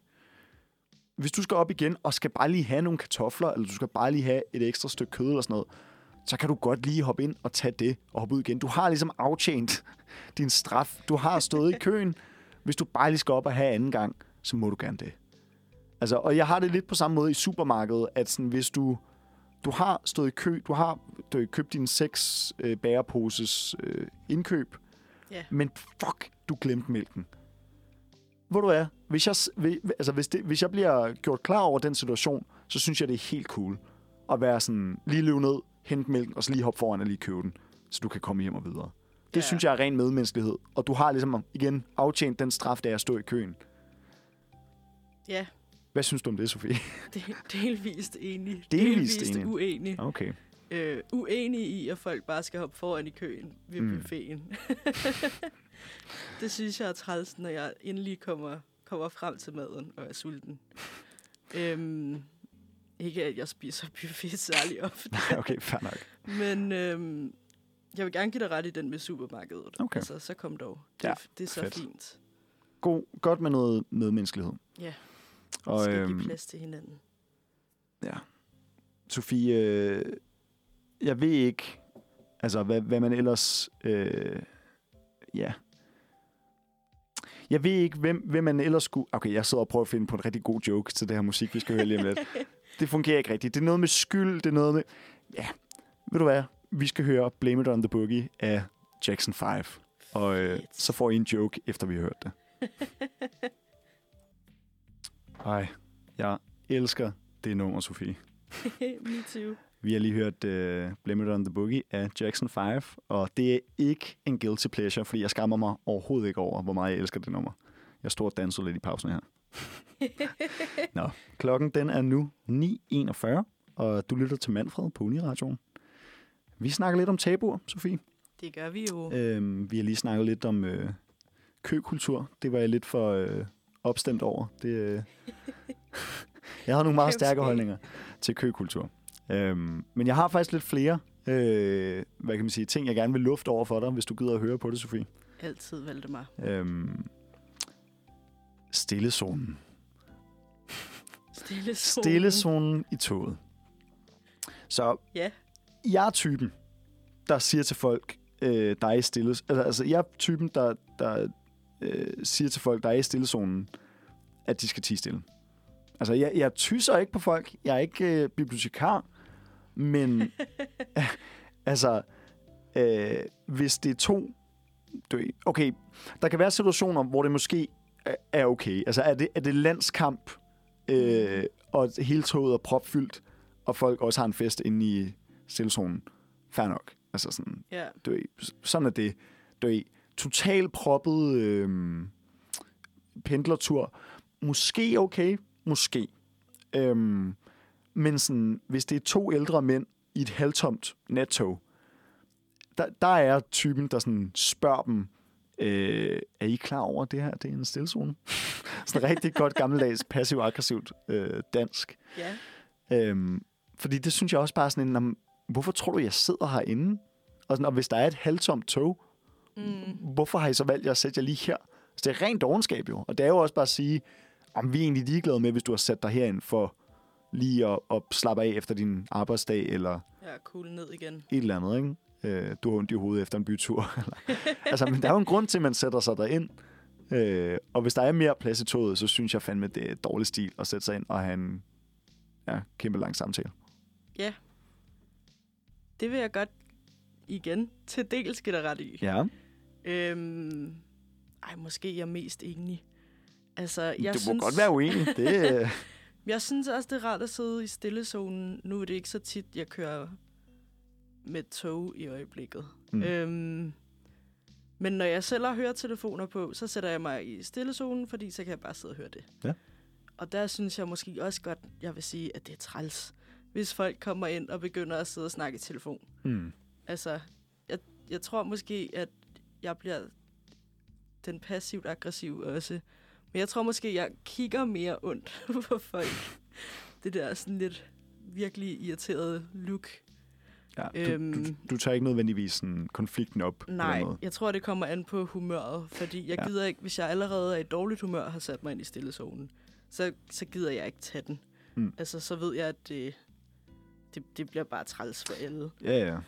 Speaker 2: Hvis du skal op igen og skal bare lige have nogle kartofler, eller du skal bare lige have et ekstra stykke kød eller sådan noget, så kan du godt lige hoppe ind og tage det og hoppe ud igen. Du har ligesom aftjent [laughs] din straf. Du har stået i køen. Hvis du bare lige skal op og have anden gang, så må du gerne det. Altså, og jeg har det lidt på samme måde i supermarkedet, at sådan, hvis du, du har stået i kø, du har du købt din seks øh, bæreposes øh, indkøb,
Speaker 3: Ja.
Speaker 2: men fuck, du glemte mælken. Hvor du er, hvis jeg, altså, hvis, det, hvis jeg bliver gjort klar over den situation, så synes jeg, det er helt cool at være sådan, lige løbe ned, hente mælken, og så lige hoppe foran og lige købe den, så du kan komme hjem og videre. Det
Speaker 3: Ja.
Speaker 2: synes jeg er ren medmenneskelighed. Og du har ligesom, igen, aftjent den straf, der er at stå i køen.
Speaker 3: Ja,
Speaker 2: Hvad synes du om det, Sofie? [laughs]
Speaker 3: det er delvist enig.
Speaker 2: Delvist enig.
Speaker 3: uenig.
Speaker 2: Okay.
Speaker 3: Øh, uenig i, at folk bare skal hoppe foran i køen ved
Speaker 2: mm.
Speaker 3: buffeten. [laughs] det synes jeg er træls, når jeg endelig kommer, kommer frem til maden og er sulten. øhm, ikke at jeg spiser buffet særlig ofte,
Speaker 2: Nej, okay, fair nok.
Speaker 3: men øhm, jeg vil gerne give dig ret i den med supermarkedet.
Speaker 2: Okay.
Speaker 3: Altså, så kom dog. Det,
Speaker 2: Ja,
Speaker 3: det er så
Speaker 2: fedt.
Speaker 3: fint.
Speaker 2: God, godt med noget medmenneskelighed.
Speaker 3: Ja,
Speaker 2: Og,
Speaker 3: vi skal
Speaker 2: øhm,
Speaker 3: give plads til hinanden.
Speaker 2: Ja. Sofie, øh, jeg ved ikke, altså hvad, hvad man ellers, øh, ja. Jeg ved ikke, hvem, hvem man ellers skulle... Okay, jeg sidder og prøver at finde på en rigtig god joke til det her musik, vi skal høre lige om lidt. [laughs] Det fungerer ikke rigtigt. Det er noget med skyld, det er noget med... Ja, ved du hvad? Vi skal høre Blame It On The Boogie af Jackson 5. Og øh, så får I en joke, efter vi har hørt det. [laughs] Ej, jeg elsker det nummer, Sofie. [laughs]
Speaker 3: Me too.
Speaker 2: Vi har lige hørt uh, Blame It On The Boogie af Jackson 5, og det er ikke en guilty pleasure, fordi jeg skammer mig overhovedet ikke over, hvor meget jeg elsker det nummer. Jeg står og danser lidt i pausen her. [laughs] Nå, klokken den er nu 9.41, og du lytter til Manfred på Uniradioen. Vi snakker lidt om tabuer, Sofie.
Speaker 3: Det gør vi jo.
Speaker 2: Øhm, vi har lige snakket lidt om øh, køkultur. Det var jeg lidt for øh, opstemt over. Det, øh, [laughs] [laughs] jeg har nogle meget stærke holdninger til køkultur. Øhm, men jeg har faktisk lidt flere øh, hvad kan man sige, ting, jeg gerne vil lufte over for dig, hvis du gider at høre på det, Sofie.
Speaker 3: Altid valgte mig.
Speaker 2: Øhm, stillezonen.
Speaker 3: Stille
Speaker 2: Stillezonen i toget. Så
Speaker 3: Ja.
Speaker 2: jeg er typen, der siger til folk, øh, der er i stille... Altså, altså, jeg er typen, der, der øh, siger til folk, der er i stillezonen, at de skal tige stille. Altså, jeg, jeg tyser ikke på folk. Jeg er ikke øh, bibliotekar. Men, [laughs] altså, øh, hvis det er to... Ved, okay, der kan være situationer, hvor det måske er- er okay. Altså, er det, er det landskamp, øh, og hele toget er propfyldt, og folk også har en fest inde i stillezonen. Fair nok. Altså sådan,
Speaker 3: Ja.
Speaker 2: du sådan er det. Du ved, total proppet øh, pendlertur. Måske okay, måske. Øhm, men sådan, hvis det er to ældre mænd i et halvtomt nattog, der, der er typen, der sådan spørger dem, øh, er I klar over, at det her det er en stillzone? [laughs] sådan rigtig godt gammeldags, passiv-aggressivt øh, dansk.
Speaker 3: Ja.
Speaker 2: Øhm, fordi det synes jeg også bare sådan en, "Nå, men hvorfor tror du, jeg sidder herinde? Og, sådan, og hvis der er et halvtomt tog,
Speaker 3: Mm.
Speaker 2: hvorfor har I så valgt at sætte jer lige her? Så det er rent dogenskab jo. Og det er jo også bare at sige, om vi er egentlig ligeglade med, hvis du har sat dig herind for lige at, at slappe af efter din arbejdsdag, eller
Speaker 3: Ja, cool ned igen.
Speaker 2: et eller andet, ikke? Øh, du har ondt i hovedet efter en bytur. [laughs] Altså, men der er jo en grund til, at man sætter sig derind. Øh, og hvis der er mere plads i toget, så synes jeg fandme, det er dårlig stil at sætte sig ind og have en ja, kæmpe lang samtale.
Speaker 3: Det vil jeg godt igen til dels give dig ret i.
Speaker 2: Ja,
Speaker 3: Øhm, ej, måske jeg er mest enig. Altså, jeg
Speaker 2: du må
Speaker 3: synes,
Speaker 2: godt være uenig. Det, [laughs]
Speaker 3: Jeg synes også, det er rart at sidde i stillezonen. Nu er det ikke så tit, jeg kører med tog i øjeblikket.
Speaker 2: Mm.
Speaker 3: Mm. Øhm, men når jeg selv har høretelefoner på, så sætter jeg mig i stillezonen, fordi så kan jeg bare sidde og høre det.
Speaker 2: Ja.
Speaker 3: Og der synes jeg måske også godt, jeg vil sige, at det er træls, hvis folk kommer ind og begynder at sidde og snakke i telefon.
Speaker 2: hmm.
Speaker 3: Altså, jeg, jeg tror måske, at jeg bliver den passivt aggressiv også. Men jeg tror måske, jeg kigger mere ondt [laughs] på folk. Det der sådan lidt virkelig irriterede look.
Speaker 2: Ja, du,
Speaker 3: Øhm.
Speaker 2: du, du tager ikke nødvendigvis sådan, konflikten op?
Speaker 3: Nej, jeg tror, det kommer an på humøret, fordi jeg
Speaker 2: Ja.
Speaker 3: gider ikke, hvis jeg allerede er i dårligt humør og har sat mig ind i stillezonen, så, så gider jeg ikke tage den.
Speaker 2: Mm.
Speaker 3: Altså, så ved jeg, at det, det, det bliver bare træls for alle.
Speaker 2: Ja, ja.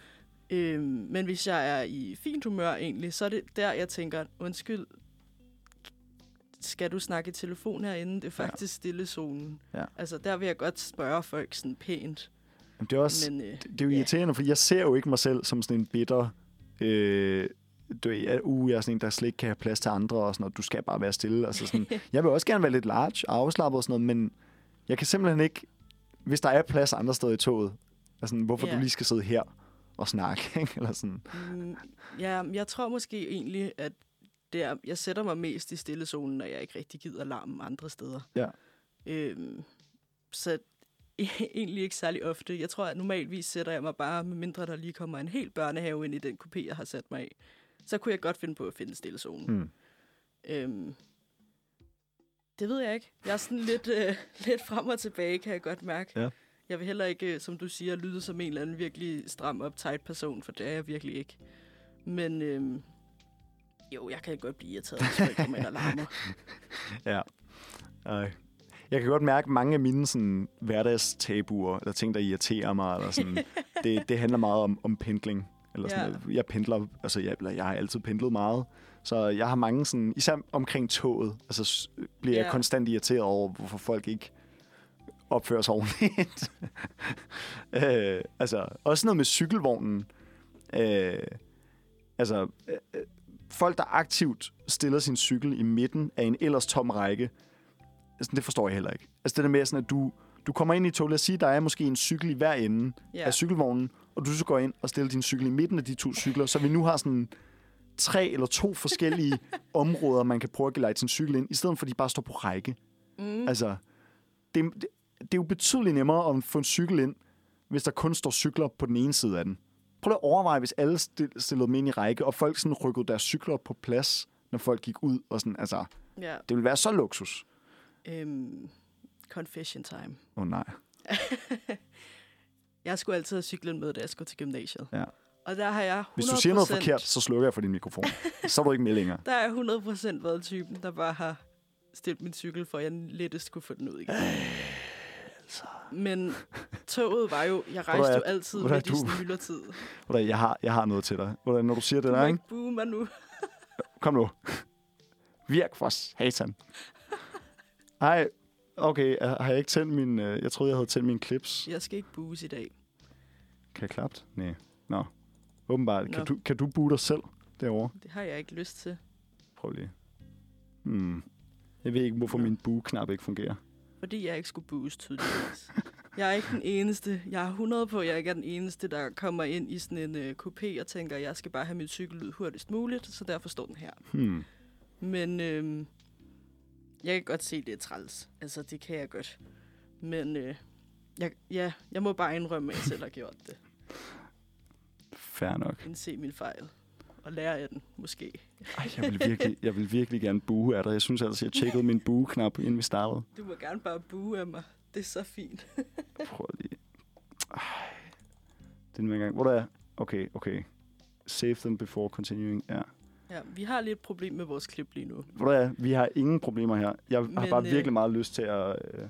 Speaker 3: Øhm, men hvis jeg er i fint humør egentlig, så er det der, jeg tænker, undskyld, skal du snakke i telefon herinde? Det er
Speaker 2: Ja.
Speaker 3: faktisk stillezonen.
Speaker 2: Ja.
Speaker 3: Altså, der vil jeg godt spørge folk sådan pænt.
Speaker 2: Men det er også
Speaker 3: Men, øh,
Speaker 2: det, det er jo
Speaker 3: ja.
Speaker 2: irriterende, fordi jeg ser jo ikke mig selv som sådan en bitter... Øh, du ja, uh, jeg er sådan en, der slet ikke kan have plads til andre, og sådan noget. Du skal bare være stille. Altså sådan, [laughs] jeg vil også gerne være lidt large og afslappet og sådan noget, men jeg kan simpelthen ikke... Hvis der er plads andre steder i toget, altså, hvorfor
Speaker 3: Ja.
Speaker 2: du lige skal sidde her og snakke, [laughs] ikke? Eller sådan.
Speaker 3: Mm, ja, jeg tror måske egentlig, at det er, jeg sætter mig mest i stillezonen, når jeg ikke rigtig gider larmen andre steder.
Speaker 2: Ja.
Speaker 3: Øhm, så [laughs] egentlig ikke særlig ofte. Jeg tror, at normalvis sætter jeg mig bare, med mindre der lige kommer en hel børnehave ind i den kopé, jeg har sat mig i. Så kunne jeg godt finde på at finde stillezonen.
Speaker 2: Hmm.
Speaker 3: Øhm, det ved jeg ikke. Jeg er sådan lidt, øh, [laughs] lidt frem og tilbage, kan jeg godt mærke.
Speaker 2: Ja.
Speaker 3: Jeg vil heller ikke, øh, som du siger, lyde som en eller anden virkelig stram uptight person, for det er jeg virkelig ikke. Men øhm, jo, jeg kan godt blive irriteret, hvis folk kommer ind og larmer. [laughs]
Speaker 2: Ja. Ej. Jeg kan godt mærke, at mange af mine sådan, hverdagstabuer, eller ting, der irriterer mig, eller sådan, [laughs] det, det handler meget om, om pendling. Eller sådan,
Speaker 3: Ja.
Speaker 2: Jeg pendler, altså jeg, eller jeg har altid pendlet meget, så jeg har mange sådan, især omkring toget, altså bliver jeg
Speaker 3: Ja.
Speaker 2: konstant irriteret over, hvorfor folk ikke opfører sig ordentligt. [laughs] øh, altså, også noget med cykelvognen. Øh, altså, øh, øh, folk, der aktivt stiller sin cykel i midten af en ellers tom række, altså, det forstår jeg heller ikke. Altså det der med, sådan, at du, du kommer ind i toget, lad os sige, der er måske en cykel i hver ende. Ja. af cykelvognen, og du så går ind og stiller din cykel i midten af de to cykler, så vi nu har sådan tre eller to forskellige [laughs] områder, man kan prøve at gelejte sin cykel ind, i stedet for at de bare står på række.
Speaker 3: Mm.
Speaker 2: Altså, det, det, det er jo betydeligt nemmere at få en cykel ind, hvis der kun står cykler på den ene side af den. Prøv at overveje, hvis alle stil- stillede dem ind i række, og folk sådan rykkede deres cykler på plads, når folk gik ud. Og sådan, altså,
Speaker 3: Ja,
Speaker 2: det ville være så luksus.
Speaker 3: øhm, confession time.
Speaker 2: Åh oh, nej. [laughs]
Speaker 3: Jeg skulle altid have cyklen med, da jeg skulle til gymnasiet.
Speaker 2: Ja.
Speaker 3: Og der har jeg 100%,
Speaker 2: Hvis du siger noget forkert, så slukker jeg for din mikrofon. så er du ikke med længere. [laughs]
Speaker 3: Der er jeg 100% været typen, der bare har stillet min cykel, for at jeg lettest kunne få den ud igen.
Speaker 2: altså.
Speaker 3: Men toget var jo... Jeg rejste jo altid
Speaker 2: er
Speaker 3: midt i
Speaker 2: du?
Speaker 3: sådan myldretid.
Speaker 2: Hvordan, jeg, har, jeg har noget til dig. Hvordan, når du siger det
Speaker 3: Du
Speaker 2: der, ikke?
Speaker 3: mig nu.
Speaker 2: Kom nu. Virk for satan. Ej, okay. Har jeg ikke tændt min... øh, Jeg troede, jeg havde tændt mine clips.
Speaker 3: Jeg skal ikke booes i dag.
Speaker 2: Kan jeg klappe? Nej. Nå. Åbenbart. Kan
Speaker 3: Nå.
Speaker 2: du, kan du boote dig selv derovre?
Speaker 3: Det har jeg ikke lyst til.
Speaker 2: Prøv lige. Hmm. Jeg ved ikke, hvorfor
Speaker 3: Nå.
Speaker 2: min bue-knap ikke fungerer.
Speaker 3: Fordi jeg ikke skulle booes tydeligvis. Jeg er ikke den eneste. Jeg er 100 på, at jeg ikke er den eneste, der kommer ind i sådan en uh, coupé og tænker, at jeg skal bare have min cykel ud hurtigst muligt, så derfor står den her.
Speaker 2: Hmm.
Speaker 3: Men øhm, jeg kan godt se, at det er træls. Altså, det kan jeg godt. Men øh, jeg, ja, jeg må bare indrømme, at jeg selv har gjort det.
Speaker 2: Fair nok.
Speaker 3: Indse min fejl. Og lære af den, måske.
Speaker 2: Ej, jeg vil virkelig, jeg vil virkelig gerne bue af dig. Jeg synes altså, jeg tjekkede min bue-knap, inden vi startede.
Speaker 3: Du må gerne bare bue af mig. Det er så fint. [laughs]
Speaker 2: Prøv lige. Ej. Det er nu engang. Hvor der er? Okay, okay. Save them before continuing. Ja.
Speaker 3: Ja, vi har lidt problem med vores klip lige nu.
Speaker 2: Hvor er? Vi har ingen problemer her. Jeg har
Speaker 3: Men,
Speaker 2: bare
Speaker 3: øh,
Speaker 2: virkelig meget lyst til at... Øh,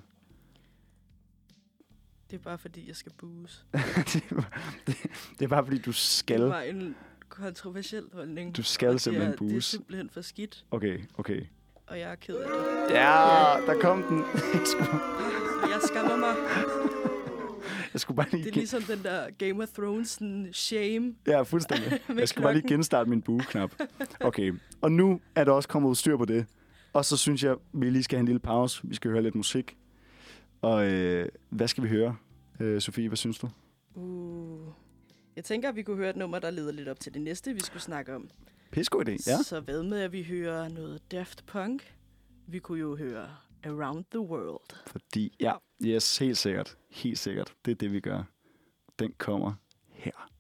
Speaker 3: Det er bare fordi, jeg skal bues. [laughs]
Speaker 2: det, er bare- det, det er bare fordi, du skal.
Speaker 3: Det var en kontroversiel holdning.
Speaker 2: Du skal simpelthen
Speaker 3: er, Det er simpelthen for skidt,
Speaker 2: Okay, okay.
Speaker 3: og jeg er ked af det.
Speaker 2: Ja, der kom den. [laughs] Jeg skulle, [laughs]
Speaker 3: skammer mig.
Speaker 2: jeg skulle bare lige...
Speaker 3: Det er ligesom den der Game of Thrones sådan shame.
Speaker 2: Ja, fuldstændig. [laughs] Jeg skal bare lige genstarte min bue-knap. Okay, og nu er der også kommet styr på det. Og så synes jeg, vi lige skal have en lille pause. Vi skal høre lidt musik. Og øh, hvad skal vi høre? Øh, Sofie, hvad synes du?
Speaker 3: Uh. Jeg tænker, at vi kunne høre et nummer, der leder lidt op til det næste, vi skulle snakke om.
Speaker 2: Pissegod idé, ja.
Speaker 3: Så hvad med, at vi hører noget Daft Punk? Vi kunne jo høre Around the World.
Speaker 2: Fordi, ja, yes, helt sikkert. Helt sikkert. Det er det, vi gør. Den kommer her.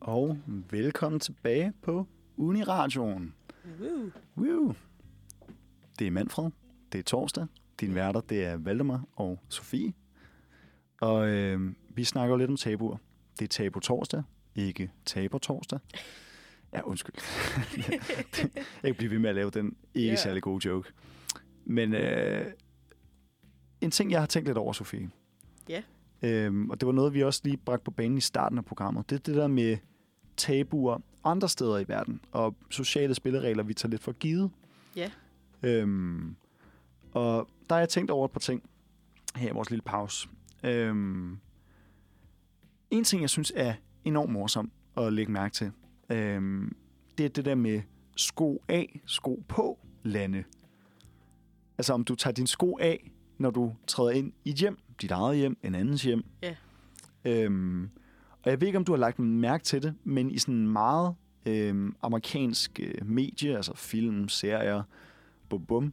Speaker 2: Og velkommen tilbage på Uniradioen.
Speaker 3: Woo.
Speaker 2: Woo. Det er Manfred. Det er torsdag. Din værter, det er Valdemar og Sofie. Og øh, vi snakker jo lidt om tabuer. Det er tabu torsdag, ikke tabu torsdag. Ja, undskyld. jeg kan blive ved med at lave den ikke yeah. særlig gode joke. Men øh, en ting, jeg har tænkt lidt over, Sofie.
Speaker 3: Ja.
Speaker 2: Øhm, og det var noget, vi også lige bragte på banen i starten af programmet. Det er det der med tabuer andre steder i verden, og sociale spilleregler, vi tager lidt for givet.
Speaker 3: Ja.
Speaker 2: Øhm, og der har jeg tænkt over et par ting her i vores lille pause. Øhm, en ting, jeg synes er enormt morsom at lægge mærke til, øhm, det er det der med sko af, sko på lande. Altså om du tager din sko af, når du træder ind i et hjem, dit eget hjem, en andens hjem.
Speaker 3: Ja.
Speaker 2: Øhm, og jeg ved ikke, om du har lagt mærke til det, men i sådan meget øhm, amerikansk øh, medie, altså film, serier, bum bum,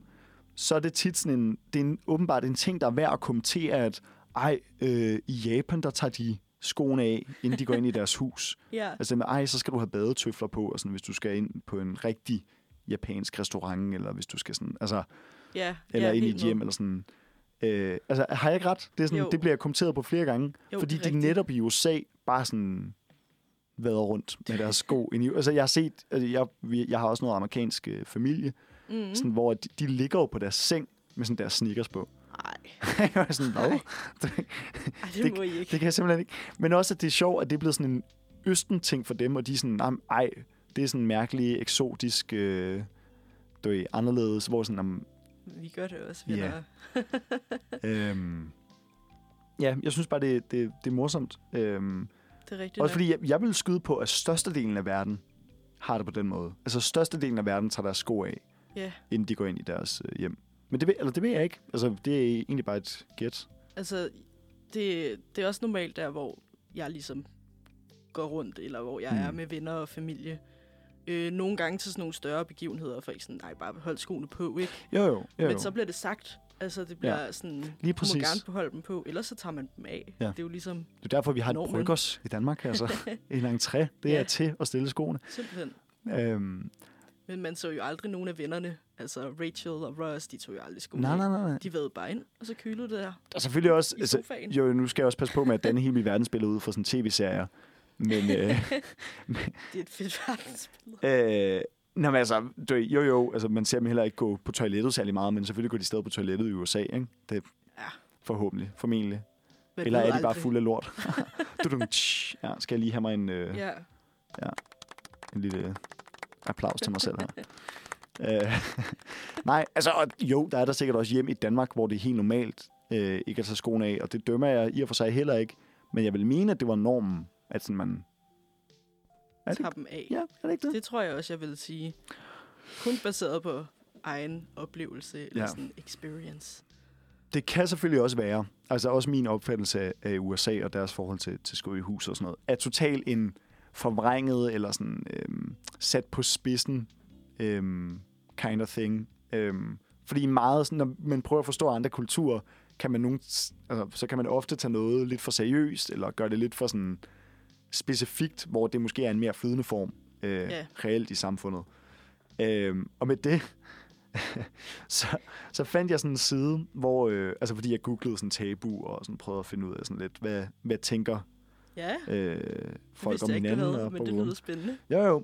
Speaker 2: så er det tit sådan en, det er en, åbenbart en ting, der er værd at kommentere, at ej, øh, i Japan, der tager de skoene af, inden de går ind i deres hus. [laughs]
Speaker 3: Ja,
Speaker 2: Altså med, ej, så skal du have badetøfler på, og sådan, hvis du skal ind på en rigtig japansk restaurant, eller hvis du skal sådan, altså,
Speaker 3: ja.
Speaker 2: eller
Speaker 3: ja,
Speaker 2: ind i et hjem, eller sådan. Øh, altså, har jeg ikke ret? Det, er sådan,
Speaker 3: Jo.
Speaker 2: det bliver jeg kommenteret på flere gange,
Speaker 3: Jo,
Speaker 2: fordi
Speaker 3: det
Speaker 2: de
Speaker 3: rigtigt.
Speaker 2: netop i USA bare sådan vader rundt med deres sko. [laughs] ind i, altså, jeg har set, altså, jeg, jeg har også noget amerikansk øh, familie,
Speaker 3: mm.
Speaker 2: sådan, hvor de, de ligger jo på deres seng med sådan deres sneakers på.
Speaker 3: Ej, [laughs]
Speaker 2: jeg var sådan, hvad? [laughs]
Speaker 3: ej, det må I ikke.
Speaker 2: Det kan jeg simpelthen ikke. Men også, at det er sjovt, at det er blevet sådan en østen-ting for dem, og de er sådan, "Jamen, ej, det er sådan en mærkelig, eksotisk, øh, du ved, anderledes, hvor sådan, om,
Speaker 3: Vi gør det også,
Speaker 2: Ja.
Speaker 3: venner. [laughs]
Speaker 2: øhm, ja, jeg synes bare, det, det, det er morsomt. Øhm,
Speaker 3: Det er rigtigt
Speaker 2: også fordi, jeg, jeg vil skyde på, at størstedelen af verden har det på den måde. Altså, størstedelen af verden tager deres sko af,
Speaker 3: Ja,
Speaker 2: inden de går ind i deres øh, hjem. Men det ved, eller det ved jeg ikke. Altså, det er egentlig bare et gæt.
Speaker 3: altså, det, det er også normalt der, hvor jeg ligesom går rundt, eller hvor jeg mm. er
Speaker 2: Mm.
Speaker 3: med venner og familie. Øh, nogle gange til sådan nogle større begivenheder, for ikke sådan, nej, bare hold skoene på, ikke?
Speaker 2: Jo, jo. jo.
Speaker 3: Men så bliver det sagt. Altså, det bliver ja. sådan,
Speaker 2: Lige
Speaker 3: du må gerne beholde dem på, ellers så tager man dem af.
Speaker 2: Ja.
Speaker 3: Det er jo ligesom,
Speaker 2: Det er derfor, vi har et
Speaker 3: Normen.
Speaker 2: bryggers i Danmark. Altså, [laughs] en entré, det
Speaker 3: Ja.
Speaker 2: er til at stille skoene.
Speaker 3: simpelthen.
Speaker 2: Øhm,
Speaker 3: Men man så jo aldrig nogen af vennerne. Altså, Rachel og Ross, de tog jo aldrig skoene
Speaker 2: nej, nej, nej.
Speaker 3: De ved bare ind, og så kylede det der
Speaker 2: er selvfølgelig også...
Speaker 3: i
Speaker 2: Altså, jo, nu skal jeg også passe på med, at denne hele min verden spiller ud for sådan tv-serier. Men, [laughs] øh,
Speaker 3: Det er et fedt verdensbillede. [laughs]
Speaker 2: øh, Nå, men altså, du, jo jo, altså, man ser dem heller ikke gå på toilettet særlig meget, men selvfølgelig går de stadig på toilettet i USA, ikke? Det
Speaker 3: Ja.
Speaker 2: forhåbentlig, formentlig.
Speaker 3: Man
Speaker 2: Eller er de bare fulde af lort? [laughs] du, du, tsh, ja, skal jeg lige have mig en, øh,
Speaker 3: Ja,
Speaker 2: en lille applaus til mig selv her. øh, [laughs] nej, altså, og, jo, der er der sikkert også hjem i Danmark, hvor det er helt normalt øh, ikke at tage skoene af, og det dømmer jeg i og for sig heller ikke. Men jeg vil mene, at det var normen, at sådan man... Er det,
Speaker 3: tager dem af.
Speaker 2: ja, er det ikke det?
Speaker 3: Det tror jeg også, jeg vil sige. Kun baseret på egen oplevelse eller
Speaker 2: Ja.
Speaker 3: sådan experience.
Speaker 2: Det kan selvfølgelig også være, altså også min opfattelse af- USA og deres forhold til, til sko i hus og sådan noget, er totalt en forvrænget eller sådan øhm, sat på spidsen øhm, kind of thing. Øhm, fordi meget, sådan, når man prøver at forstå andre kulturer, kan man nogen, altså, så kan man ofte tage noget lidt for seriøst, eller gøre det lidt for sådan specifikt, hvor det måske er en mere flydende form øh,
Speaker 3: Ja.
Speaker 2: reelt i samfundet. Øhm, og med det, [laughs] så, så fandt jeg sådan en side, hvor, øh, altså fordi jeg googlede sådan tabu, og sådan prøvede at finde ud af sådan lidt, hvad, hvad tænker
Speaker 3: Ja,
Speaker 2: øh, folk om
Speaker 3: jeg ikke,
Speaker 2: hinanden.
Speaker 3: havde, men det lyder spændende.
Speaker 2: Jo, jo.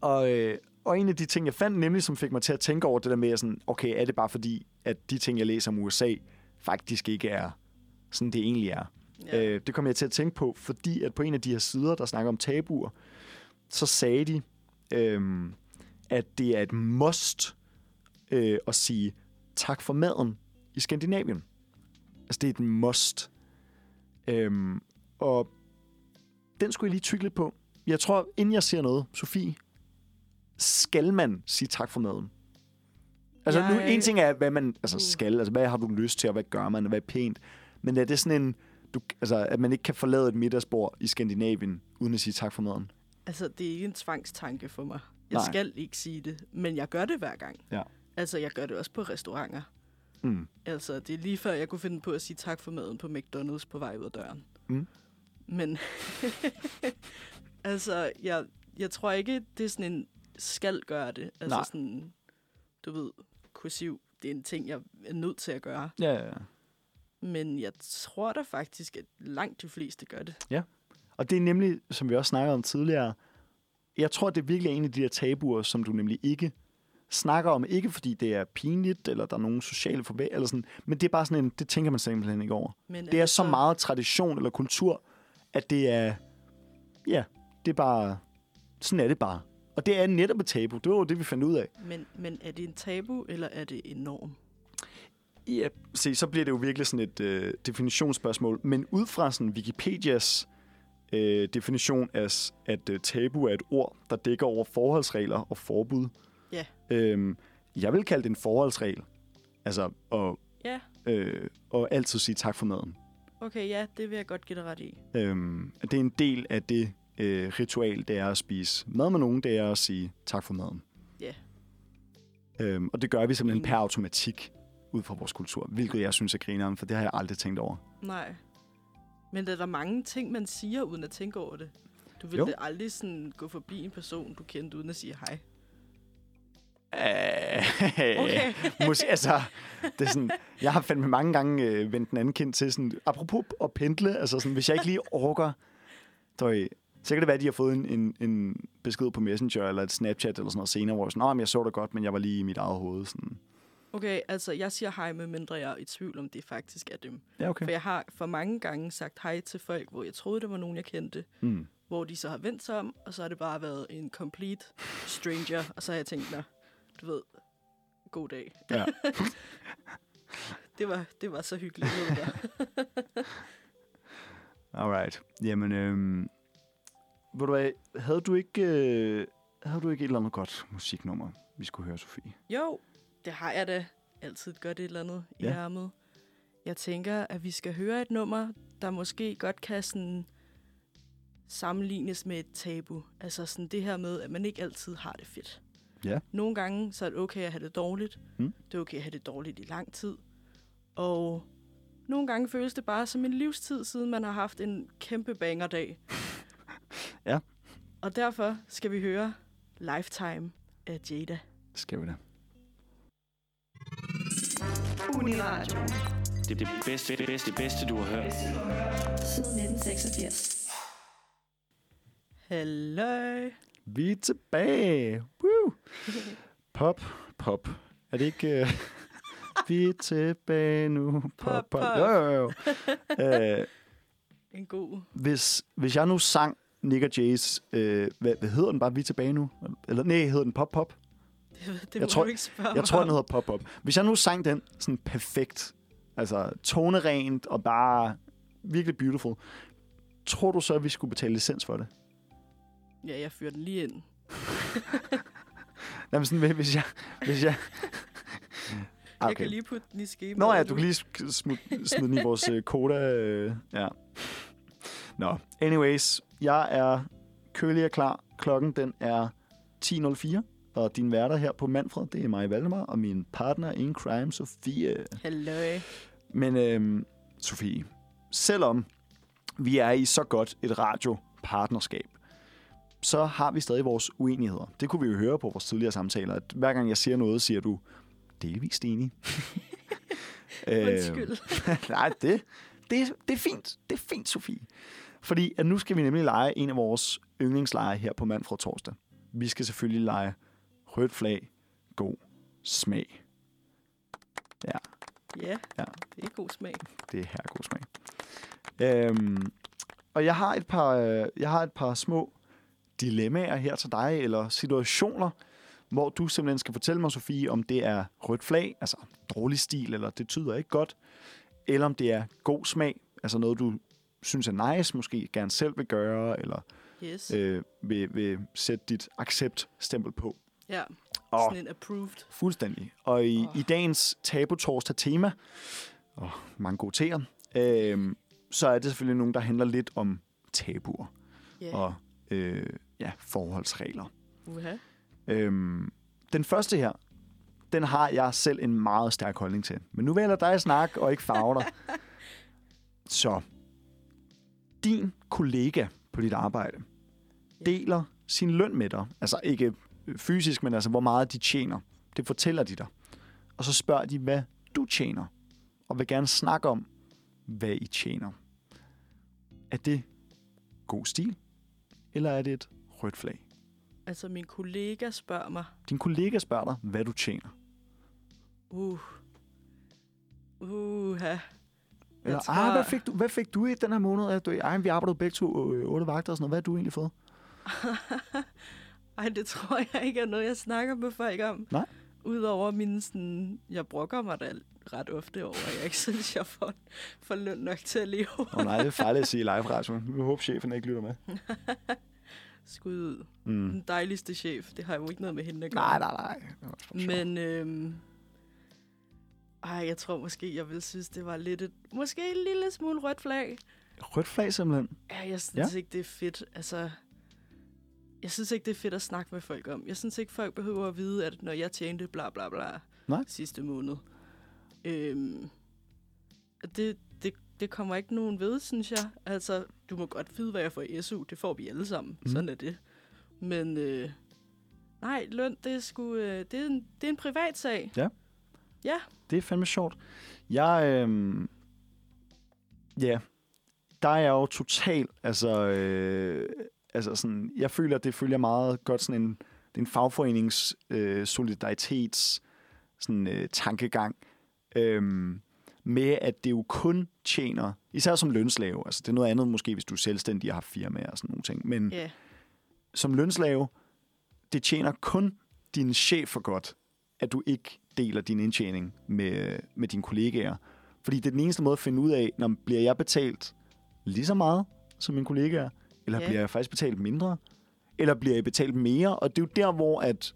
Speaker 2: Og, øh, og en af de ting, jeg fandt nemlig, som fik mig til at tænke over det der med, at sådan, okay, er det bare fordi, at de ting, jeg læser om USA, faktisk ikke er sådan, det egentlig er. Ja. Øh, det kom jeg til at tænke på, fordi at på en af de her sider, der snakker om tabuer, så sagde de, øh, at det er et must øh, at sige tak for maden i Skandinavien. Altså, det er et must. Øhm, og den skulle jeg lige tykke lidt på. Jeg tror, inden jeg siger noget, Sofie, skal man sige tak for maden? Altså, nu,
Speaker 3: Jeg-
Speaker 2: en ting er, hvad man altså,
Speaker 3: Uh.
Speaker 2: skal. Altså, hvad har du lyst til, og hvad gør man, og hvad er pænt. Men er det sådan en, du, altså, at man ikke kan forlade et middagsbord i Skandinavien, uden at sige tak for maden?
Speaker 3: Altså, det er ikke en tvangstanke for mig. Jeg
Speaker 2: Nej.
Speaker 3: skal ikke sige det, men jeg gør det hver gang.
Speaker 2: Ja.
Speaker 3: Altså, jeg gør det også på restauranter.
Speaker 2: Mm.
Speaker 3: Altså, det er lige før, jeg kunne finde på at sige tak for maden på McDonald's på vej ud af døren.
Speaker 2: Mm.
Speaker 3: Men, [laughs] altså, jeg, jeg tror ikke, det er sådan en skal gøre det. Altså
Speaker 2: Nej.
Speaker 3: sådan, du ved, kursiv, det er en ting, jeg er nødt til at gøre.
Speaker 2: Ja, ja, ja.
Speaker 3: Men jeg tror da faktisk, at langt de fleste gør det.
Speaker 2: Og det er nemlig, som vi også snakkede om tidligere, jeg tror, det virkelig er en af de der tabuer, som du nemlig ikke snakker om. Ikke fordi det er pinligt, eller der er nogen sociale forvæg, eller sådan, men det er bare sådan en, det tænker man simpelthen ikke over.
Speaker 3: Men
Speaker 2: Det er så meget tradition eller kultur, at det er, ja, det er bare, sådan er det bare. Og det er netop et tabu. Det var jo det, vi fandt ud af.
Speaker 3: Men, men er det en tabu, eller er det en norm?
Speaker 2: Ja, se, så bliver det jo virkelig sådan et øh, definitionsspørgsmål. Men ud fra sådan Wikipedias øh, definition af, at øh, tabu er et ord, der dækker over forholdsregler og forbud.
Speaker 3: Ja.
Speaker 2: Øhm, jeg vil kalde det en forholdsregel. Altså, og,
Speaker 3: Ja,
Speaker 2: øh, og altid sige tak for maden.
Speaker 3: Okay, ja, det vil jeg godt give dig ret i.
Speaker 2: Øhm, det er en del af det øh, ritual, det er at spise mad med nogen, det er at sige tak for maden.
Speaker 3: Ja.
Speaker 2: Øhm, og det gør vi simpelthen
Speaker 3: Enig.
Speaker 2: per automatik ud fra vores kultur, hvilket jeg synes er grineren, for det har jeg aldrig tænkt over.
Speaker 3: Nej. Men der er der mange ting, man siger, uden at tænke over det. Du vil
Speaker 2: Jo.
Speaker 3: da aldrig sådan gå forbi en person, du kendte, uden at sige hej.
Speaker 2: Okay. [laughs] Måske, altså, det er sådan, jeg har fandme mange gange øh, vendt den anden kind til, sådan, apropos at pendle, altså sådan, hvis jeg ikke lige orker, så, så kan det være, at de har fået en, en, en besked på Messenger eller et Snapchat eller sådan noget senere, hvor jeg sådan, "Nå, men jeg så det godt, men jeg var lige i mit eget hoved. Sådan.
Speaker 3: Okay, altså jeg siger hej, med mindre jeg er i tvivl om, det faktisk er dem.
Speaker 2: Ja, okay.
Speaker 3: For jeg har for mange gange sagt hej til folk, hvor jeg troede, det var nogen, jeg kendte.
Speaker 2: Mm.
Speaker 3: Hvor de så har vendt sig om, og så har det bare været en complete stranger. Og så har jeg tænkt, nå, du ved, god dag.
Speaker 2: Ja. [laughs]
Speaker 3: Det var, det var så hyggeligt. Ved jeg. [laughs]
Speaker 2: Alright. Jamen, øhm, ved du hvad, havde du ikke, øh, havde du ikke et eller andet godt musiknummer, vi skulle høre, Sofie?
Speaker 3: Jo, det har jeg da altid godt et eller andet i
Speaker 2: Ja.
Speaker 3: ærmet. Jeg tænker, at vi skal høre et nummer, der måske godt kan sådan sammenlignes med et tabu. Altså sådan det her med, at man ikke altid har det fedt.
Speaker 2: Ja.
Speaker 3: Nogle gange så er det okay at have det dårligt.
Speaker 2: Mm.
Speaker 3: Det er okay at have det dårligt i lang tid. Og nogle gange føles det bare som en livstid, siden man har haft en kæmpe bangerdag. [laughs]
Speaker 2: Ja.
Speaker 3: Og derfor skal vi høre Lifetime af Jada.
Speaker 2: Skal vi da.
Speaker 4: Uniradio.
Speaker 5: Det er det bedste, det bedste, det bedste, du har hørt.
Speaker 4: Siden 1986.
Speaker 3: Hallo.
Speaker 2: Vi er tilbage. Woo! Pop, pop. Er det ikke... Øh, [laughs] vi er tilbage nu. Pop,
Speaker 3: Pop,
Speaker 2: pop. Jo, jo, jo. øh,
Speaker 3: En god.
Speaker 2: hvis, hvis jeg nu sang Nick og Jays... Øh, hvad, hvad hedder den bare? Vi er tilbage nu? Eller nej, hedder den Pop Pop?
Speaker 3: Det, det
Speaker 2: Jeg tror-
Speaker 3: ikke spørge
Speaker 2: Jeg tror, den hedder Pop Pop. Hvis jeg nu sang den sådan perfekt, altså tonerent og bare virkelig beautiful, tror du så, at vi skulle betale licens for det?
Speaker 3: Ja, jeg fyrer den lige ind. [laughs]
Speaker 2: Jamen sådan, hvis jeg... Hvis jeg [laughs]
Speaker 3: Okay. Jeg kan lige putte den i skibet.
Speaker 2: Nå ja, du kan lige smide den i vores øh, koda. Øh, ja. Nå, anyways. Jeg er kølig og klar. Klokken den er 10.04. Og din værter her på Manfred, det er mig, Valdemar, og min partner in crime, Sofie.
Speaker 3: Hallo.
Speaker 2: Men øhm, Sofie, selvom vi er i så godt et radiopartnerskab, så har vi stadig vores uenigheder. Det kunne vi jo høre på vores tidligere samtaler, at hver gang jeg siger noget, siger du delvist enig. [laughs]
Speaker 3: Undskyld. [laughs]
Speaker 2: Nej, det, det, det er fint. Det er fint, Sofie. Fordi at nu skal vi nemlig lege en af vores yndlingsleje her på Manfred Torsdag. Vi skal selvfølgelig lege rødt flag, god smag. Ja,
Speaker 3: Ja,
Speaker 2: Ja.
Speaker 3: det er god smag.
Speaker 2: det er her god smag. Øhm, og jeg har et par, øh, jeg har et par små dilemmaer her til dig, eller situationer, hvor du simpelthen skal fortælle mig, Sofie, om det er rødt flag, altså dårlig stil, eller det tyder ikke godt, eller om det er god smag, altså noget, du synes er nice, måske gerne selv vil gøre, eller
Speaker 3: Yes.
Speaker 2: øh, vil, vil sætte dit accept-stempel på.
Speaker 3: ja,
Speaker 2: Og
Speaker 3: sådan en approved.
Speaker 2: Fuldstændig. Og i,
Speaker 3: Åh.
Speaker 2: i dagens tabu-torsdag tema, og mange gode teer, øh, så er det selvfølgelig nogen, der handler lidt om tabuer
Speaker 3: Ja.
Speaker 2: og øh, ja, forholdsregler.
Speaker 3: Uha.
Speaker 2: Øhm, den første her, den har jeg selv en meget stærk holdning til. Men nu vil jeg dig snakke og ikke farve dig. [laughs] Så, din kollega på dit arbejde deler sin løn med dig. Altså ikke fysisk, men altså hvor meget de tjener. Det fortæller de dig. Og så spørger de, hvad du tjener. Og vil gerne snakke om, hvad I tjener. Er det god stil, eller er det et rødt flag?
Speaker 3: Altså, min kollega spørger mig,
Speaker 2: Din kollega spørger dig, hvad du tjener.
Speaker 3: uh, uh, ja.
Speaker 2: Eller,
Speaker 3: tror-
Speaker 2: ah, hvad fik, du, hvad fik du i den her måned? Ja, Du, ej, vi arbejdede begge to øh, otte vagter og sådan noget. Hvad har du egentlig fået? [laughs]
Speaker 3: Ej, det tror jeg ikke er noget, jeg snakker med folk om.
Speaker 2: Nej.
Speaker 3: Udover min sådan, jeg brokker mig da ret ofte over, at jeg ikke synes, jeg får, får løn nok til at leve.
Speaker 2: Oh, nej, det er farligt at sige [laughs] live radio. Vi håber, chefen ikke lytter med. [laughs]
Speaker 3: Skud ud.
Speaker 2: Mm.
Speaker 3: Den dejligste chef, det har jo ikke noget med hende at gøre.
Speaker 2: Nej, nej, nej.
Speaker 3: Men, øhm, ej, jeg tror måske, jeg vil synes, det var lidt et, måske en lille smule rødt flag.
Speaker 2: Rødt flag simpelthen.
Speaker 3: Ja, jeg synes
Speaker 2: Ja.
Speaker 3: ikke, det er fedt. Altså, jeg synes ikke, det er fedt at snakke med folk om. Jeg synes ikke, folk behøver at vide, at når jeg tjente bla bla bla
Speaker 2: Nej.
Speaker 3: sidste måned. Øhm, det, det, kommer ikke nogen ved, synes jeg. Altså, du må godt vide, hvad jeg får i SU. Det får vi alle sammen. Mm. Sådan er det. Men øh, nej, løn, det er, sgu, øh, det, er en, det er en privat sag.
Speaker 2: Ja.
Speaker 3: Ja,
Speaker 2: Det er fandme sjovt. Jeg, øhm, ja, der er jeg jo total, altså, øh, altså sådan, jeg føler, at det følger meget godt sådan en, det er en fagforenings øh, solidaritets sådan, øh, tankegang, øhm, med at det jo kun tjener, især som lønslave, altså det er noget andet måske, hvis du er selvstændig og har firma og sådan nogle ting, men
Speaker 3: ja,
Speaker 2: som lønslave, det tjener kun din chef for godt, at du ikke deler din indtjening med, med dine kollegaer. Fordi det er den eneste måde at finde ud af, når bliver jeg betalt lige så meget som mine kollegaer, eller
Speaker 3: Ja.
Speaker 2: bliver jeg faktisk betalt mindre, eller bliver jeg betalt mere? Og det er jo der, hvor at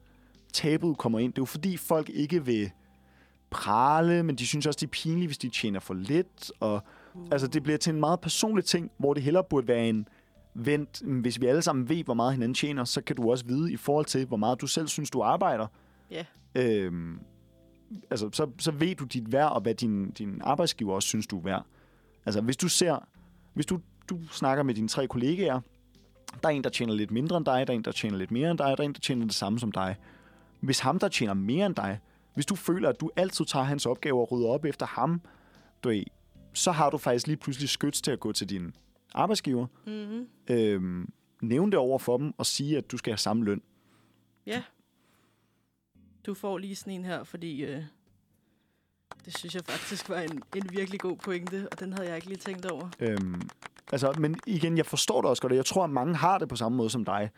Speaker 2: tabet kommer ind. Det er jo fordi folk ikke vil prale, men de synes også, det er pinligt, hvis de tjener for lidt. Og,
Speaker 3: Uh.
Speaker 2: Altså, det bliver til en meget personlig ting, hvor det hellere burde være en vent, mm, hvis vi alle sammen ved, hvor meget hinanden tjener, så kan du også vide i forhold til, hvor meget du selv synes, du arbejder.
Speaker 3: Ja.
Speaker 2: Øhm, altså, så, så ved du dit værd, og hvad din, din arbejdsgiver også synes, du er værd. Altså, hvis du ser, hvis du, du snakker med dine tre kollegaer, der er en, der tjener lidt mindre end dig, der er en, der tjener lidt mere end dig, der er en, der tjener det samme som dig. Hvis ham, der tjener mere end dig, hvis du føler, at du altid tager hans opgave og rydder op efter ham, du ved, så har du faktisk lige pludselig skyts til at gå til din arbejdsgiver,
Speaker 3: Mm-hmm.
Speaker 2: øhm, nævne det over for dem og sige, at du skal have samme løn.
Speaker 3: Ja. Du får lige sådan en her, fordi øh, det synes jeg faktisk var en, en virkelig god pointe, og den havde jeg ikke lige tænkt over.
Speaker 2: Øhm, altså, men igen, jeg forstår det også godt, og jeg tror, at mange har det på samme måde som dig.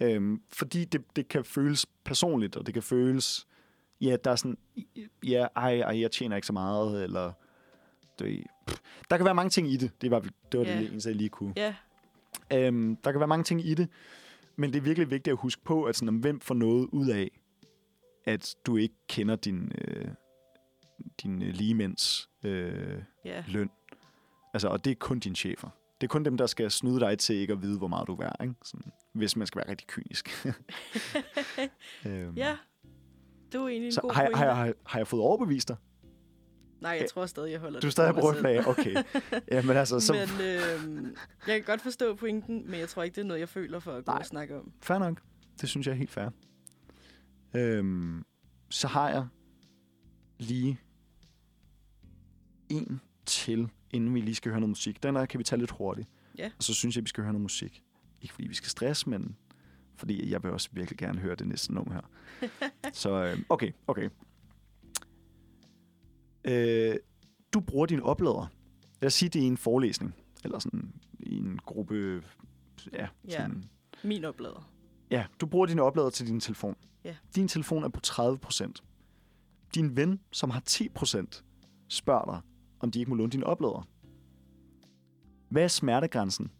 Speaker 2: Øhm, fordi det, det kan føles personligt, og det kan føles, ja, der er sådan, ja, ej, ej, jeg tjener ikke så meget, eller det, pff. der kan være mange ting i det. Det var, det, var
Speaker 3: Ja.
Speaker 2: det eneste, jeg lige kunne.
Speaker 3: Ja,
Speaker 2: Øhm, der kan være mange ting i det, men det er virkelig vigtigt at huske på, at sådan, om hvem får noget ud af, at du ikke kender din, øh, din øh, ligemænds øh,
Speaker 3: ja.
Speaker 2: løn. Altså, og det er kun dine chefer. Det er kun dem, der skal snyde dig til ikke at vide, hvor meget du er værd, ikke? Sådan, hvis man skal være rigtig kynisk. [laughs] [laughs] øhm,
Speaker 3: ja, det var egentlig en
Speaker 2: Så
Speaker 3: god
Speaker 2: har, jeg- har, jeg, har, har jeg fået overbevist dig?
Speaker 3: Nej, jeg tror stadig, jeg holder
Speaker 2: Du er stadig på rødt flag, okay. [laughs] Jamen altså, så
Speaker 3: Men øh, jeg kan godt forstå pointen, men jeg tror ikke, det er noget, jeg føler for at gå
Speaker 2: Nej.
Speaker 3: og snakke om.
Speaker 2: fair nok. Det synes jeg er helt fair. Øhm, så har jeg lige en til, inden vi lige skal høre noget musik. Den der kan vi tage lidt hurtigt.
Speaker 3: Ja.
Speaker 2: Og så synes jeg, vi skal høre noget musik. Ikke fordi vi skal stresse, men fordi jeg vil også virkelig gerne høre det næste nummer her. [laughs] så øh, okay, okay. Øh, du bruger din oplader. Lad os sige, det er i en forelæsning. Eller sådan i en gruppe... Ja,
Speaker 3: Ja.
Speaker 2: sådan,
Speaker 3: Min oplader.
Speaker 2: Ja, du bruger din oplader til din telefon.
Speaker 3: Ja.
Speaker 2: Din telefon er på 30%. Din ven, som har 10%, spørger dig, om de ikke må låne din oplader. Hvad er smertegrænsen?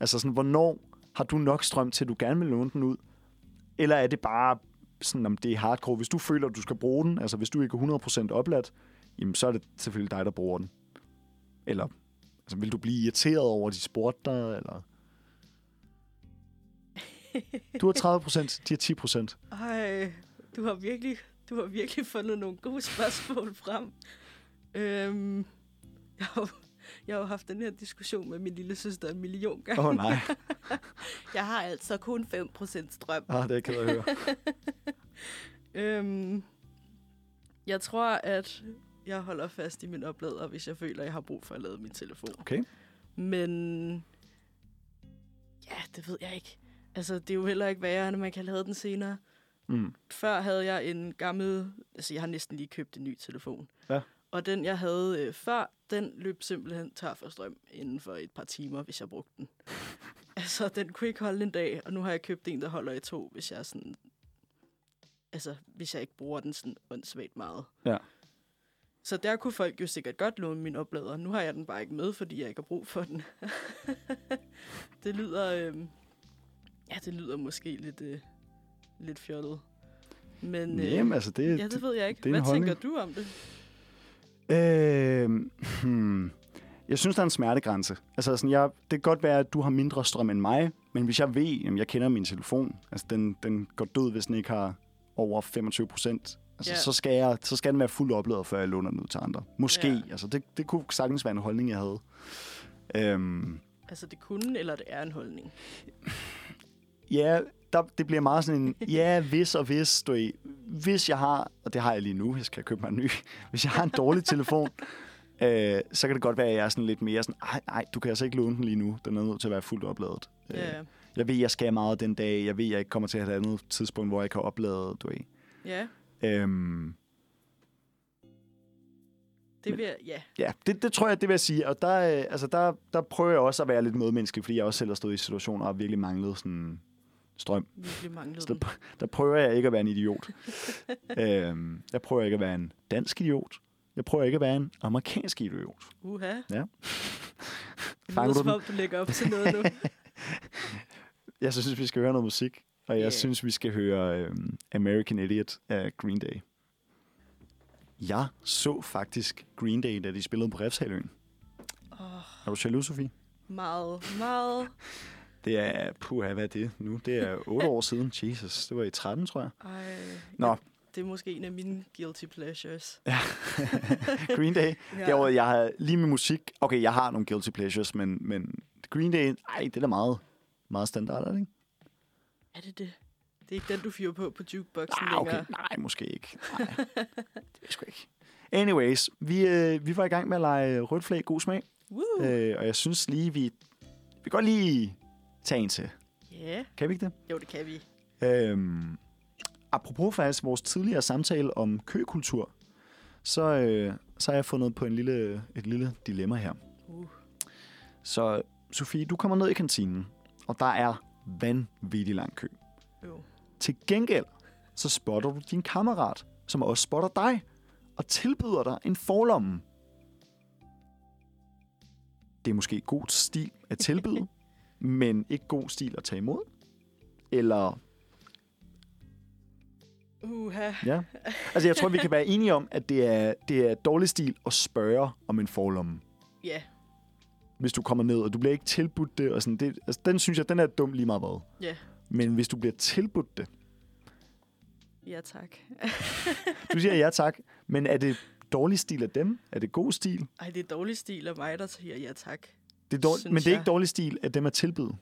Speaker 2: Altså sådan, hvornår har du nok strøm til, at du gerne vil låne den ud? Eller er det bare sådan, om det er hardcore? Hvis du føler, at du skal bruge den, altså hvis du ikke er 100% opladt, jamen så er det selvfølgelig dig, der bruger den. Eller altså, vil du blive irriteret over, at de spurgte dig, eller... Du har 30%, de har 10%.
Speaker 3: Ej, du har virkelig, du har virkelig fundet nogle gode spørgsmål frem. Øhm, jeg, har, jeg har jo haft den her diskussion med min lille søster en million gange.
Speaker 2: Åh oh, nej, [laughs]
Speaker 3: Jeg har altså kun 5% strøm.
Speaker 2: ah, det er jeg høre. [laughs]
Speaker 3: Øhm, jeg tror, at jeg holder fast i min oplader, hvis jeg føler, at jeg har brug for at lade min telefon.
Speaker 2: Okay.
Speaker 3: Men Ja, det ved jeg ikke. Altså, det er jo heller ikke værre, end man kan have den senere.
Speaker 2: Mm.
Speaker 3: Før havde jeg en gammel... Altså, jeg har næsten lige købt en ny telefon.
Speaker 2: Ja.
Speaker 3: Og den, jeg havde øh, før, den løb simpelthen tør for strøm inden for et par timer, hvis jeg brugte den. [laughs] altså, den kunne ikke holde en dag, og nu har jeg købt en, der holder i to, hvis jeg sådan... Altså, hvis jeg ikke bruger den sådan åndssvagt meget.
Speaker 2: Ja.
Speaker 3: Så der kunne folk jo sikkert godt låne min oplader. Nu har jeg den bare ikke med, fordi jeg ikke har brug for den. [laughs] det lyder... Øh, ja, det lyder måske lidt, øh, lidt fjollet. Men øh,
Speaker 2: Jamen, altså, det,
Speaker 3: ja, det ved jeg ikke.
Speaker 2: det
Speaker 3: Hvad tænker du om det?
Speaker 2: Øh, [laughs] hmm. Jeg synes, der er en smertegrænse. Altså, sådan, jeg, det kan godt være, at du har mindre strøm end mig, men hvis jeg ved, at jeg kender min telefon, altså den, den går død, hvis den ikke har over 25 procent, altså,
Speaker 3: Ja.
Speaker 2: så, skal jeg, så skal den være fuldt opladet, før jeg låner den ud til andre. Måske.
Speaker 3: Ja.
Speaker 2: Altså, det, det kunne sagtens være en holdning, jeg havde. Øhm,
Speaker 3: Altså, det kunne, eller det er en holdning?
Speaker 2: Ja, der, det bliver meget sådan en, [laughs] ja, hvis og hvis, du ved, hvis jeg har, og det har jeg lige nu, jeg skal købe mig en ny, [laughs] hvis jeg har en dårlig telefon, øh, så kan det godt være, at jeg er sådan lidt mere sådan, nej, nej, du kan altså ikke låne den lige nu, den er nødt til at være fuldt opladet. Øh,
Speaker 3: Ja,
Speaker 2: Jeg ved, jeg skal meget den dag, jeg ved, jeg ikke kommer til at have et andet tidspunkt, hvor jeg kan oplade, du ved.
Speaker 3: ja
Speaker 2: Øhm,
Speaker 3: det vil jeg, ja.
Speaker 2: ja, det, det tror jeg, det vil jeg sige. Og der, øh, altså der, der prøver jeg også at være lidt medmenneskelig, fordi jeg også selv har stået i situationer og virkelig manglet sådan strøm. Så der, der prøver jeg ikke at være en idiot. [laughs] øhm, jeg prøver ikke at være en dansk idiot. Jeg prøver ikke at være en amerikansk idiot.
Speaker 3: Uha.
Speaker 2: Ja. Fanger du den?
Speaker 3: du lægger op til noget nu. [laughs]
Speaker 2: Jeg synes, vi skal høre noget musik, og jeg
Speaker 3: Ja.
Speaker 2: synes, vi skal høre øhm, American Idiot af Green Day. Jeg så faktisk Green Day, da de spillede på Refshaløen.
Speaker 3: Åh,
Speaker 2: Er du jaloux, Sofie?
Speaker 3: meget, meget.
Speaker 2: Det er, puha, hvad er det nu? Det er otte år siden. Jesus, det var i 13, tror jeg.
Speaker 3: Ej,
Speaker 2: Nå.
Speaker 3: Ja, det er måske en af mine guilty pleasures. [laughs]
Speaker 2: Green Day.
Speaker 3: Ja.
Speaker 2: Derudover, jeg har lige med musik... Okay, jeg har nogle guilty pleasures, men, men Green Day, ej, det er da meget, meget standard, er det ikke?
Speaker 3: Er det det? Det er ikke den, du fyrer på på jukeboxen
Speaker 2: Ah, okay.
Speaker 3: længere.
Speaker 2: Nej, måske ikke. Nej, det er sgu ikke. Anyways, vi, øh, vi var i gang med at lege rødt flag god smag,
Speaker 3: Woo!
Speaker 2: øh, og jeg synes lige, vi, vi kan godt lige til.
Speaker 3: Ja,
Speaker 2: Kan vi ikke det?
Speaker 3: jo, det kan vi.
Speaker 2: Øhm, apropos faktisk vores tidligere samtale om køkultur, så, øh, så har jeg fundet på en lille, et lille dilemma her.
Speaker 3: Uh.
Speaker 2: Så Sofie, du kommer ned i kantinen, og der er vanvittig lang kø.
Speaker 3: Jo.
Speaker 2: Til gengæld, så spotter du din kammerat, som også spotter dig, og tilbyder dig en forlomme. Det er måske god stil at tilbyde, [laughs] men ikke god stil at tage imod. Eller,
Speaker 3: Uha.
Speaker 2: ja. Altså, jeg tror, vi kan være enige om, at det er, det er dårlig stil at spørge om en forlomme.
Speaker 3: Ja,
Speaker 2: Hvis du kommer ned, og du bliver ikke tilbudt det, og sådan, det, altså, den synes jeg, den er dum lige meget hvad.
Speaker 3: ja,
Speaker 2: Men hvis du bliver tilbudt det,
Speaker 3: ja tak. [laughs]
Speaker 2: du siger ja tak, men er det dårlig stil af dem? Er det god stil?
Speaker 3: Ej, det er dårlig stil af mig, der siger ja tak.
Speaker 2: Det er dårlig, men det er
Speaker 3: jeg.
Speaker 2: ikke dårlig stil af dem at tilbyde.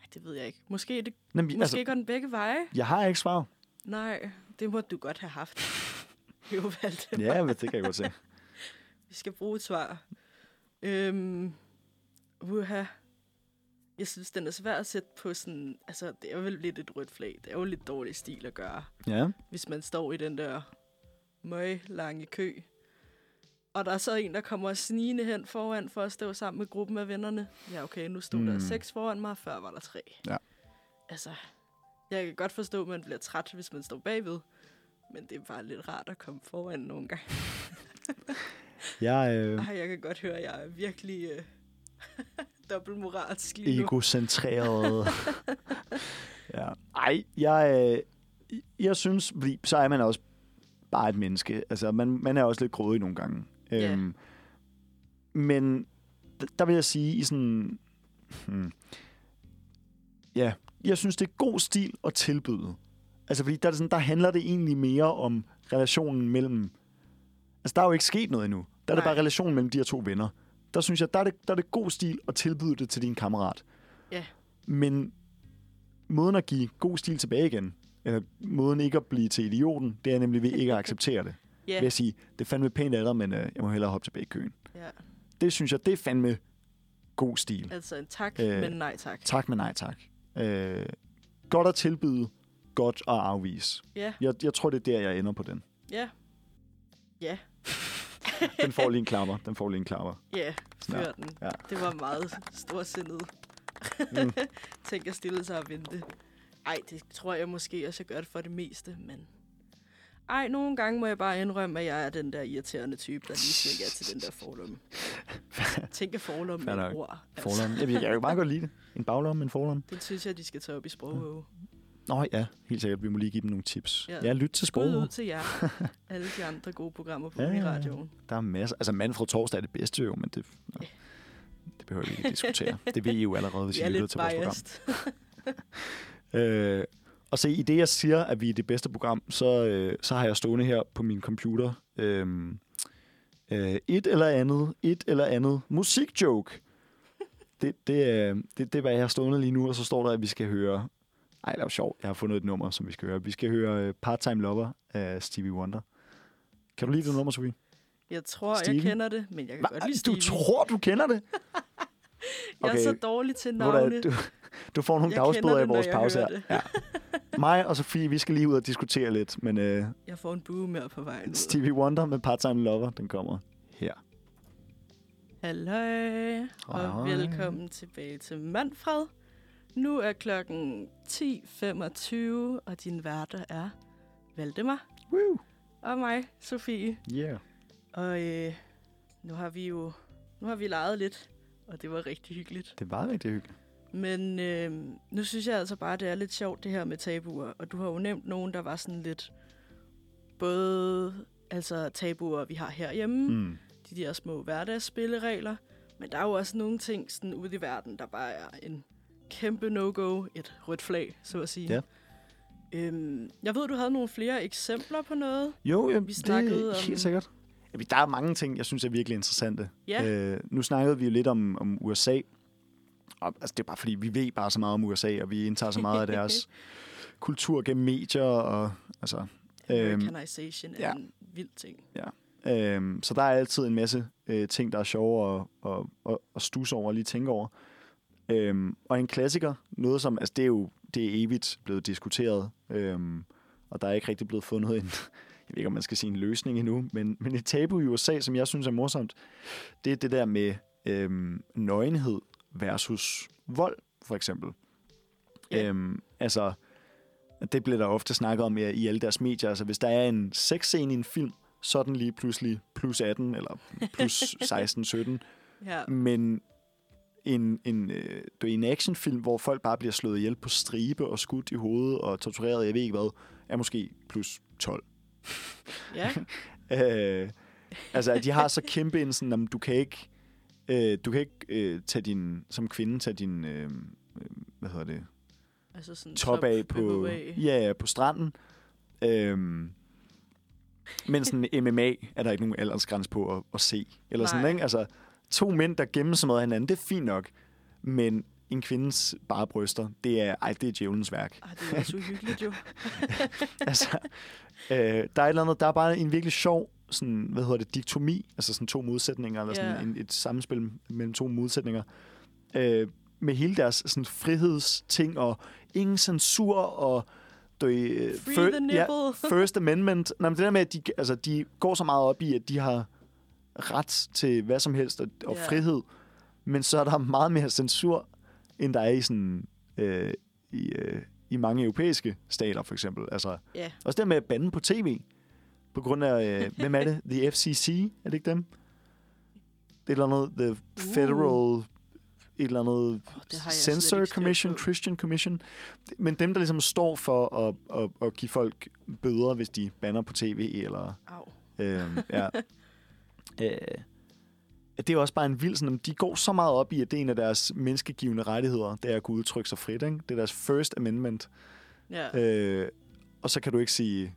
Speaker 3: Ej, det ved jeg ikke. Måske, er det,
Speaker 2: Jamen,
Speaker 3: måske altså, går den begge veje.
Speaker 2: jeg har ikke svar.
Speaker 3: Nej, det må du godt have haft. [laughs] jo, valgte
Speaker 2: Ja, men det kan jeg godt se. [laughs]
Speaker 3: Vi skal bruge et svar. Øhm, uha. Jeg synes, den er svær at sætte på sådan... Altså, det er vel lidt et rødt flag. Det er jo lidt dårlig stil at gøre,
Speaker 2: Ja.
Speaker 3: hvis man står i den der møg lange kø. Og der er så en, der kommer snigende hen foran for at stå sammen med gruppen af vennerne. Ja, okay, nu stod mm. der
Speaker 2: Mm.
Speaker 3: seks foran mig, før var der tre.
Speaker 2: Ja.
Speaker 3: Altså, jeg kan godt forstå, at man bliver træt, hvis man står bagved. Men det er bare lidt rart at komme foran nogle gange. [laughs]
Speaker 2: Jeg er
Speaker 3: Ej, jeg kan godt høre, at jeg er virkelig øh, [laughs] dobbeltmoralsk lige nu.
Speaker 2: egocentreret. [laughs] ja. Ej, jeg, øh, jeg synes, så er man også bare et menneske. Altså, man, man er også lidt grådig nogle gange.
Speaker 3: Ja.
Speaker 2: Øhm, men der vil jeg sige, i sådan... Hmm, ja, jeg synes, det er god stil at tilbyde. Altså, fordi der, er det sådan, der handler det egentlig mere om relationen mellem... Altså, der er jo ikke sket noget endnu. Der er det
Speaker 3: Nej.
Speaker 2: bare relationen mellem de her to venner. Der synes jeg, der er, det, der er det god stil at tilbyde det til din kammerat.
Speaker 3: Ja.
Speaker 2: Men måden at give god stil tilbage igen, eller måden ikke at blive til idioten, det er nemlig ved ikke at acceptere det.
Speaker 3: Ja,
Speaker 2: Ved at sige, det er fandme pænt af dig, men øh, jeg må hellere hoppe tilbage i køen.
Speaker 3: ja.
Speaker 2: Det synes jeg, det er fandme god stil.
Speaker 3: Altså en tak,
Speaker 2: Øh,
Speaker 3: men nej tak.
Speaker 2: Tak, men nej tak. Øh, godt at tilbyde, godt at afvise.
Speaker 3: Ja,
Speaker 2: Jeg, jeg tror, det er der, jeg ender på den.
Speaker 3: ja, ja, [laughs]
Speaker 2: Den får lige en klapper. Den får lige en klapper.
Speaker 3: ja,
Speaker 2: Ja,
Speaker 3: før den.
Speaker 2: ja.
Speaker 3: Det var meget storsindet.
Speaker 2: Mm. [laughs]
Speaker 3: Tænk at stille sig og vente. Ej, det tror jeg måske også, jeg gør det for det meste, men... Ej, nogle gange må jeg bare indrømme, at jeg er den der irriterende type, der lige siger ja til den der forlomme. [laughs] Tænk at forlomme med et ord.
Speaker 2: Forlomme. Jeg, jeg kan jo meget godt lide det. En baglomme, en forlomme.
Speaker 3: Det synes jeg, de skal tage op i sproget.
Speaker 2: Nå ja, helt sikkert. Vi må lige give dem nogle tips.
Speaker 3: Ja.
Speaker 2: Ja, ja lyt til
Speaker 3: Skud ud til jer. [laughs] Alle de andre gode programmer på
Speaker 2: Ja,
Speaker 3: ja,
Speaker 2: ja, ja.
Speaker 3: radioen.
Speaker 2: Der er masser. Altså, Manfred Torsdag er det bedste jo, men det, nå, det behøver vi ikke diskutere. [laughs] Det ved I jo allerede, hvis
Speaker 3: Vi
Speaker 2: I
Speaker 3: er
Speaker 2: lytter til vores program. Øh, og se, i det jeg siger, at vi er det bedste program, så, øh, så har jeg stående her på min computer øh, øh, et eller andet, et eller andet musikjoke. Det, det, øh, det, det er, hvad jeg har stående lige nu, og så står der, at vi skal høre... Ej, det er jo sjovt. Jeg har fundet et nummer, som vi skal høre. Vi skal høre øh, Part-Time Lover af Stevie Wonder. Kan du lide det nummer, Sofie?
Speaker 3: Jeg tror,
Speaker 2: Stevie?
Speaker 3: jeg kender det, men jeg kan godt lide
Speaker 2: du
Speaker 3: Stevie.
Speaker 2: tror, du kender det? [laughs]
Speaker 3: Jeg er
Speaker 2: Okay.
Speaker 3: så dårlig til
Speaker 2: du
Speaker 3: navne.
Speaker 2: Du, du får nogle dagsbøder i vores pause her. Ja. Mig og Sofie, vi skal lige ud og diskutere lidt, men øh,
Speaker 3: Jeg får en bue mere på vejen.
Speaker 2: Stevie Wonder med Part-Time Lover, den kommer her.
Speaker 3: Halløj, og velkommen tilbage til Manfred. Nu er klokken 10.25, og din værter er Valdemar
Speaker 2: Woo!
Speaker 3: og mig, Sofie.
Speaker 2: Yeah.
Speaker 3: Og øh, nu har vi jo nu har vi leget lidt, og det var rigtig hyggeligt.
Speaker 2: Det var rigtig hyggeligt.
Speaker 3: Men øh, nu synes jeg altså bare, det er lidt sjovt det her med tabuer. Og du har jo nævnt nogen, der var sådan lidt... Både altså tabuer, vi har herhjemme, mm. De der små hverdagsspilleregler. Men der er jo også nogle ting sådan ude i verden, der bare er en kæmpe no-go, et rødt flag, så at sige.
Speaker 2: Ja.
Speaker 3: Øhm, jeg ved, du havde nogle flere eksempler på noget.
Speaker 2: Jo, ja,
Speaker 3: Vi snakkede
Speaker 2: det er
Speaker 3: om-
Speaker 2: helt sikkert. Ja, der er mange ting, jeg synes er virkelig interessante.
Speaker 3: Ja.
Speaker 2: Øh, nu snakkede vi jo lidt om, om USA. Og, altså, det er bare fordi, vi ved bare så meget om USA, og vi indtager så meget af deres [laughs] kultur gennem medier. Og, altså, øhm,
Speaker 3: Americanization er
Speaker 2: ja.
Speaker 3: en vild ting.
Speaker 2: Øhm, så der er altid en masse øh, ting, der er sjove at, at, at, at stusse over og lige tænke over. Øhm, og en klassiker, noget som, altså det er jo det er evigt blevet diskuteret, øhm, og der er ikke rigtig blevet fundet en, [laughs] jeg ved ikke, om man skal sige en løsning endnu, men, men et tabu i USA, som jeg synes er morsomt, det er det der med øhm, nøgenhed versus vold, for eksempel.
Speaker 3: Ja.
Speaker 2: Øhm, altså, det bliver der ofte snakket om i, i alle deres medier. Altså, hvis der er en sexscene i en film, så er den lige pludselig plus 18 eller plus [laughs] 16-17.
Speaker 3: Ja.
Speaker 2: Men en, en, øh, du ved, en actionfilm, hvor folk bare bliver slået ihjel på stribe og skudt i hovedet og tortureret, jeg ved ikke hvad, er måske plus 12.
Speaker 3: ja. [laughs]
Speaker 2: Øh, altså, de har så kæmpe en sådan, at du kan ikke, øh, du kan ikke øh, tage din, som kvinde tage din, øh, øh, hvad hedder det,
Speaker 3: Altså sådan
Speaker 2: top af på, ja, ja, på stranden. Øhm, men sådan [laughs] MMA er der ikke nogen aldersgrænse på at, at se. Eller sådan,
Speaker 3: Nej.
Speaker 2: ikke? Altså, to mænd, der gemmer sig med hinanden, det er fint nok. Men en kvindes bare bryster, det er, ej, det er djævelens værk.
Speaker 3: Ej, det er også uhyggeligt jo. [laughs]
Speaker 2: altså, øh, der er et eller andet, der er bare en virkelig sjov, sådan, hvad hedder det, diktomi, altså sådan to modsætninger, eller sådan
Speaker 3: Ja.
Speaker 2: en, et samspil mellem to modsætninger, øh, med hele deres sådan, frihedsting, og ingen censur, og du, ved,
Speaker 3: Free
Speaker 2: fir-
Speaker 3: the nipple. [laughs]
Speaker 2: First Amendment. Nå, men det der med, at de, altså, de går så meget op i, at de har ret til hvad som helst, og, og
Speaker 3: Ja.
Speaker 2: frihed, men så er der meget mere censur, end der er i sådan... Øh, i, øh, i mange europæiske stater, for eksempel. Altså,
Speaker 3: Ja.
Speaker 2: også det med at bande på tv. På grund af, øh, hvem er det? The FCC? Er det ikke dem? Det er et eller andet, The Federal... Et eller andet
Speaker 3: Uh. slet
Speaker 2: Censor Commission,
Speaker 3: på.
Speaker 2: Christian Commission. Men dem, der ligesom står for at, at, at give folk bøder, hvis de banner på tv, eller...
Speaker 3: Au.
Speaker 2: Øh, [laughs] ja. øh, det er også bare en vild sådan, de går så meget op i, at det er en af deres menneskegivende rettigheder, det er at kunne udtrykke sig frit. Ikke? Det er deres First Amendment.
Speaker 3: Ja.
Speaker 2: Øh, og så kan du ikke sige,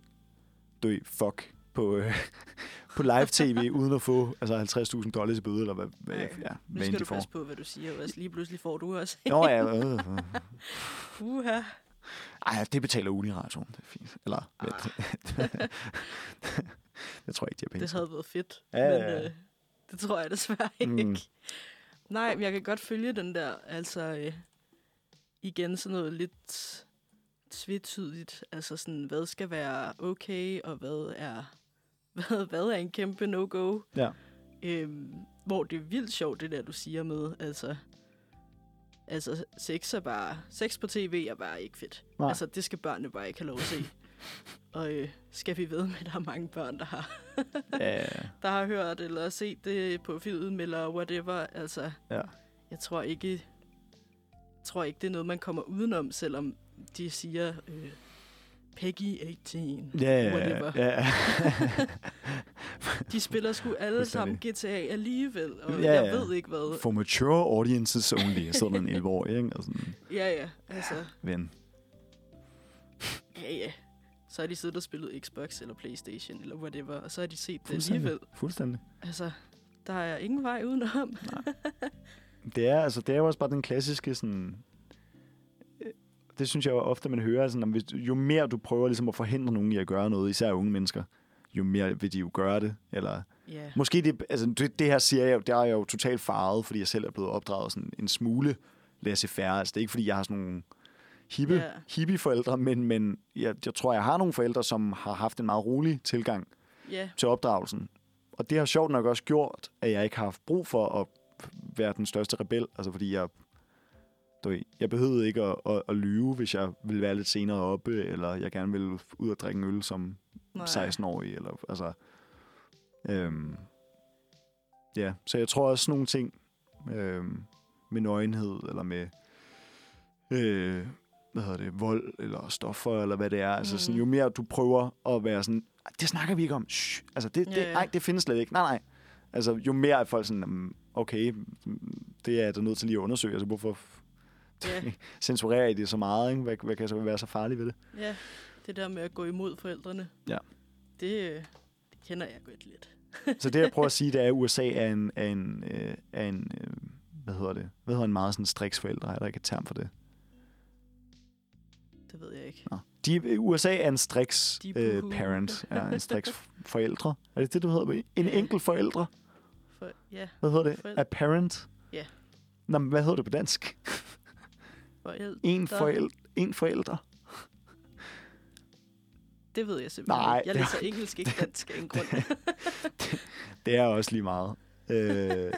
Speaker 2: du ved, fuck på, øh, [laughs] på live-tv, uden at få altså 50.000 dollars i bøde, eller hvad, hvad, ja,
Speaker 3: Nu
Speaker 2: hvad
Speaker 3: skal
Speaker 2: end
Speaker 3: du passe på, hvad du siger, og lige pludselig får du også.
Speaker 2: Nå ja, [laughs] øh, øh.
Speaker 3: Uha.
Speaker 2: Ej, det betaler Uniradioen, det er fint. Eller, ah. [laughs] jeg tror ikke, de har penge
Speaker 3: Det havde været fedt,
Speaker 2: Ja,
Speaker 3: men
Speaker 2: ja,
Speaker 3: øh, det tror jeg desværre
Speaker 2: Mm.
Speaker 3: ikke. Nej, men jeg kan godt følge den der, altså øh, igen sådan noget lidt tvetydigt, altså sådan, hvad skal være okay, og hvad er, [laughs] hvad, hvad er en kæmpe no-go?
Speaker 2: Ja.
Speaker 3: Øhm, hvor det er vildt sjovt, det der, du siger med, altså, altså sex er bare, sex på tv er bare ikke fedt.
Speaker 2: Nej.
Speaker 3: Altså, det skal børnene bare ikke have lov at se. [laughs] og øh, skal vi ved med, at der er mange børn, der har
Speaker 2: Ja, [laughs]
Speaker 3: der har hørt eller set det på film eller whatever. Altså,
Speaker 2: Ja.
Speaker 3: jeg tror ikke, jeg tror ikke, det er noget, man kommer udenom, selvom de siger øh, Peggy 18.
Speaker 2: ja, ja,
Speaker 3: Whatever.
Speaker 2: ja, ja.
Speaker 3: De spiller sgu alle sammen. GTA alligevel, og
Speaker 2: Ja,
Speaker 3: jeg
Speaker 2: ja.
Speaker 3: ved ikke hvad.
Speaker 2: For mature audiences only, sådan en 11 år, ikke? Og sådan,
Speaker 3: Ja, ja, altså,
Speaker 2: ven.
Speaker 3: ja, ja. Så har de siddet og spillet Xbox eller Playstation eller whatever, og så har de set det
Speaker 2: Fuldstændig.
Speaker 3: alligevel.
Speaker 2: Fuldstændig.
Speaker 3: Altså, der er ingen vej udenom.
Speaker 2: Det er, altså, det er jo også bare den klassiske sådan... Det synes jeg jo ofte, man hører, sådan, at hvis, jo mere du prøver ligesom at forhindre nogen i at gøre noget, især unge mennesker, jo mere vil de jo gøre det. Eller,
Speaker 3: Ja,
Speaker 2: måske det, altså, det, det her siger jeg der er jeg jo totalt farvet, fordi jeg selv er blevet opdraget sådan en smule laissez-faire. Altså, det er ikke, fordi jeg har sådan nogle hippe,
Speaker 3: Ja.
Speaker 2: hippie forældre, men, men jeg, jeg tror, jeg har nogle forældre, som har haft en meget rolig tilgang
Speaker 3: ja,
Speaker 2: til opdragelsen. Og det har sjovt nok også gjort, at jeg ikke har haft brug for at være den største rebel. Altså fordi jeg, du ved, jeg behøvede ikke at, at, at lyve, hvis jeg ville være lidt senere oppe, eller jeg gerne ville ud og drikke en øl som
Speaker 3: nej.
Speaker 2: 16-årig. Eller, altså, øhm, ja, så jeg tror også sådan nogle ting øhm, med nøgenhed, eller med øh, hvad hedder det, vold, eller stoffer, eller hvad det er. Altså sådan,
Speaker 3: Mhm.
Speaker 2: jo mere du prøver at være sådan, "Ej, det snakker vi ikke om. Shh. Altså, det, det,
Speaker 3: Ja, ja.
Speaker 2: nej, det findes slet ikke. Nej, nej. Altså, jo mere er folk sådan, "Jamen, okay, det er jeg da nødt til lige at undersøge. Altså, hvorfor [laughs]
Speaker 3: Ja.
Speaker 2: censurerer I det så meget? Ikke? Hvad, hvad kan så være så farligt ved det?
Speaker 3: Ja, det der med at gå imod forældrene.
Speaker 2: Ja.
Speaker 3: Det, øh, det kender jeg godt lidt.
Speaker 2: Så det, jeg prøver at [laughs] sige, det er, at USA er en, er en, øh, er en øh, hvad hedder det? Hvad hedder en meget sådan striks forældre? Er der ikke et term for det?
Speaker 3: Det ved jeg ikke.
Speaker 2: Nå. De, USA er en striks øh, parent. Ja, en [laughs] striks forældre. Er det det, du hedder? En
Speaker 3: Ja.
Speaker 2: enkelt forældre?
Speaker 3: For, ja,
Speaker 2: Hvad hedder det?
Speaker 3: Forældre.
Speaker 2: A parent?
Speaker 3: Ja.
Speaker 2: Nå, men hvad hedder det på dansk?
Speaker 3: Forældre.
Speaker 2: En, forældre. en forældre.
Speaker 3: Det ved jeg simpelthen
Speaker 2: Nej,
Speaker 3: ikke. Jeg
Speaker 2: det-
Speaker 3: læser engelsk, ikke dansk af en grund. [laughs]
Speaker 2: Det er også lige meget. Øh,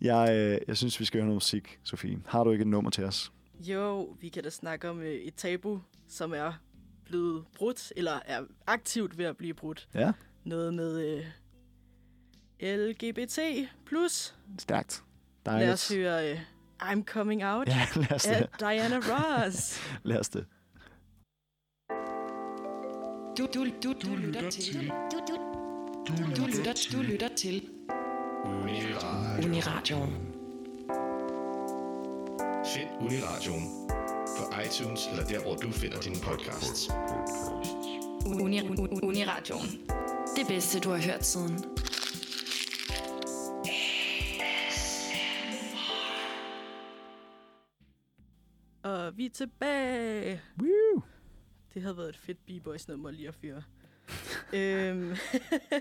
Speaker 2: jeg, øh, jeg synes, vi skal høre noget musik, Sofie. Har du ikke et nummer til os?
Speaker 3: jo, vi kan da snakke om øh, et tabu, som er blevet brudt, eller er aktivt ved at blive brudt.
Speaker 2: Ja.
Speaker 3: Noget med øh, LGBT+.
Speaker 2: Stærkt.
Speaker 3: Lad
Speaker 2: Dejligt.
Speaker 3: os høre øh, I'm Coming Out
Speaker 2: Ja, lad os det.
Speaker 3: Diana Ross. [laughs]
Speaker 2: Lad os det.
Speaker 6: Du, du, du, du lytter til. Du, du, du, du, lytter, du lytter til. Uniradioen.
Speaker 7: Find Uniradioen på iTunes eller der, hvor du finder dine podcasts.
Speaker 8: Uni, uni, Uniradioen. Det bedste, du har hørt siden.
Speaker 3: Vi er tilbage.
Speaker 2: Woo!
Speaker 3: Det havde været et fedt B-Boys nummer lige at fyre. [laughs] øhm,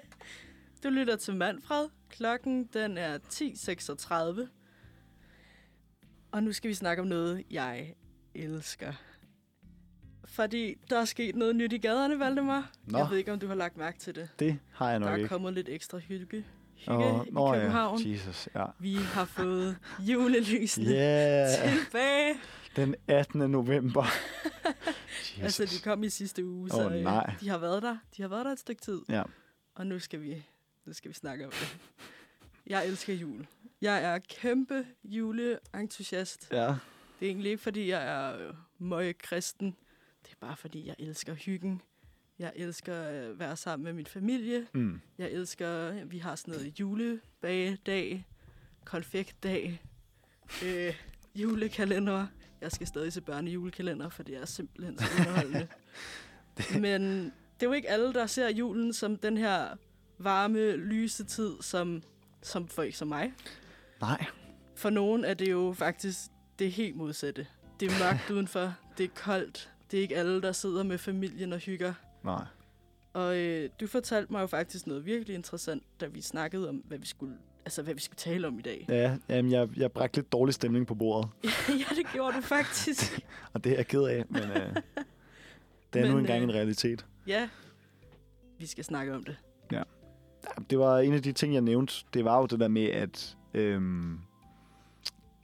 Speaker 3: [laughs] du lytter til Manfred. Klokken den er 10.36. Og nu skal vi snakke om noget, jeg elsker. Fordi der er sket noget nyt i gaderne, Valdemar.
Speaker 2: Nå.
Speaker 3: Jeg ved ikke, om du har lagt mærke til det.
Speaker 2: Det har jeg
Speaker 3: Der
Speaker 2: nok
Speaker 3: er
Speaker 2: ikke.
Speaker 3: kommet lidt ekstra hygge, hygge
Speaker 2: Åh,
Speaker 3: i
Speaker 2: ja,
Speaker 3: København.
Speaker 2: Jesus, ja.
Speaker 3: Vi har fået julelysene [laughs]
Speaker 2: Yeah,
Speaker 3: tilbage.
Speaker 2: Den 18. november. Jesus. [laughs]
Speaker 3: Altså, de kom i sidste uge, så øh,
Speaker 2: nej.
Speaker 3: de har været der. De har været der et stykke tid.
Speaker 2: Ja.
Speaker 3: Og nu skal vi, nu skal vi snakke om det. Jeg elsker jul. Jeg er kæmpe juleentusiast.
Speaker 2: Ja.
Speaker 3: Det er egentlig ikke, fordi jeg er øh, møg kristen. Det er bare, fordi jeg elsker hyggen. Jeg elsker at være sammen med min familie.
Speaker 2: Mm.
Speaker 3: Jeg elsker, vi har sådan noget julebagedag, konfektdag, øh, julekalender. Jeg skal stadig se børnejulekalender, for det er simpelthen så underholdende. [laughs] Men det er jo ikke alle, der ser julen som den her varme, lyse tid, som, som folk som mig.
Speaker 2: Nej.
Speaker 3: For nogen er det jo faktisk det helt modsatte. Det er mørkt [laughs] udenfor, det er koldt, det er ikke alle, der sidder med familien og hygger.
Speaker 2: Nej.
Speaker 3: Og øh, du fortalte mig jo faktisk noget virkelig interessant, da vi snakkede om, hvad vi skulle altså, hvad vi skal tale om i dag.
Speaker 2: Ja, jamen, jeg, jeg bragte lidt dårlig stemning på bordet, [laughs]
Speaker 3: ja, det gjorde du faktisk. [laughs]
Speaker 2: og det er jeg ked af, men øh, det er [laughs] nu
Speaker 3: Men,
Speaker 2: engang
Speaker 3: øh,
Speaker 2: en realitet.
Speaker 3: ja, vi skal snakke om det.
Speaker 2: Ja, Det var en af de ting, jeg nævnte. Det var jo det der med, at øhm,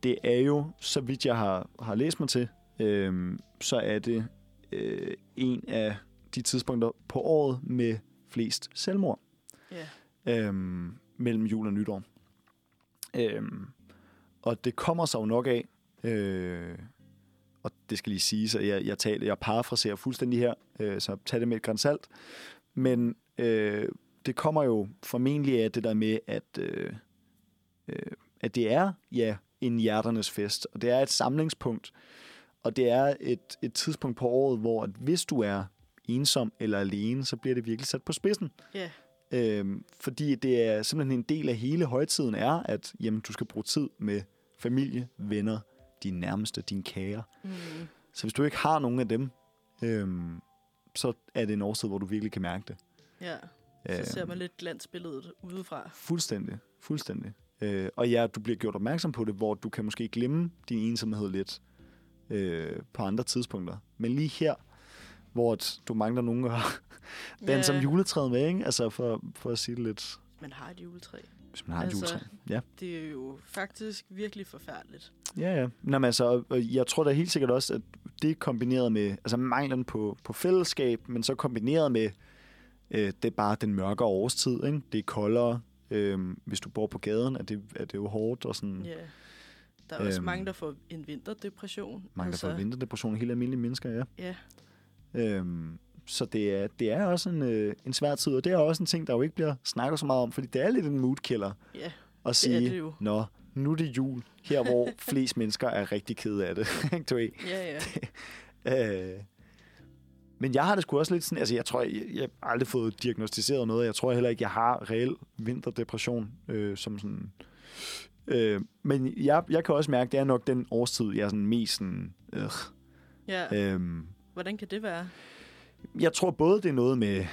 Speaker 2: det er jo, så vidt jeg har, har læst mig til, øhm, så er det øh, en af de tidspunkter på året med flest selvmord
Speaker 3: Ja.
Speaker 2: øhm, mellem jul og nytår. Øhm, og det kommer sig jo nok af, øh, og det skal lige siges, at jeg, jeg, taler, jeg parafraserer fuldstændig her, øh, så tag det med et grænsalt. Men øh, det kommer jo formentlig af det der med, at, øh, øh, at det er ja, en hjerternes fest, og det er et samlingspunkt, og det er et, et tidspunkt på året, hvor at hvis du er ensom eller alene, så bliver det virkelig sat på spidsen.
Speaker 3: Ja,
Speaker 2: Øhm, fordi det er simpelthen en del af hele højtiden er, at jamen, du skal bruge tid med familie, venner, dine nærmeste, dine kære.
Speaker 3: mm,
Speaker 2: Så hvis du ikke har nogen af dem, øhm, så er det en årstid, hvor du virkelig kan mærke det.
Speaker 3: ja. Så
Speaker 2: Øhm,
Speaker 3: ser man lidt glansbilledet udefra.
Speaker 2: Fuldstændig, fuldstændig. Øh, og ja, du bliver gjort opmærksom på det, hvor du kan måske glemme din ensomhed lidt øh, på andre tidspunkter. Men lige her, hvor du mangler nogen at [laughs] danse
Speaker 3: Ja.
Speaker 2: om juletræet med, ikke? Altså for, for at sige det lidt,
Speaker 3: Man har et juletræ.
Speaker 2: hvis man har
Speaker 3: Altså,
Speaker 2: et juletræ. Ja.
Speaker 3: Det er jo faktisk virkelig forfærdeligt.
Speaker 2: Ja, ja. Nå, men altså, jeg tror da helt sikkert også, at det er kombineret med altså manglen på, på fællesskab, men så kombineret med, øh, det er bare den mørkere årstid, ikke? Det er koldere. Øh, hvis du bor på gaden, er det, er det jo hårdt, og sådan
Speaker 3: Ja. Der er også
Speaker 2: Øhm.
Speaker 3: mange, der får en vinterdepression.
Speaker 2: mange, der får vinterdepression, helt almindelige mennesker, ja.
Speaker 3: Ja,
Speaker 2: Øhm, så det er, det er også en, øh, en svær tid, og det er også en ting, der jo ikke bliver snakket så meget om, fordi det er lidt en moodkiller
Speaker 3: ja,
Speaker 2: at
Speaker 3: det
Speaker 2: sige,
Speaker 3: det jo.
Speaker 2: nå, nu er det jul, her hvor [laughs] flest mennesker er rigtig kede af det. [laughs] du ved?
Speaker 3: Ja, ja.
Speaker 2: Øh, men jeg har det sgu også lidt sådan, altså jeg tror, jeg, jeg har aldrig fået diagnostiseret noget. Jeg tror heller ikke, jeg har reel vinterdepression øh, som sådan... Øh, men jeg, jeg kan også mærke, det er nok den årstid, jeg er sådan mest sådan... Øh,
Speaker 3: ja.
Speaker 2: øh,
Speaker 3: Hvordan kan det være?
Speaker 2: jeg tror både, det er noget med,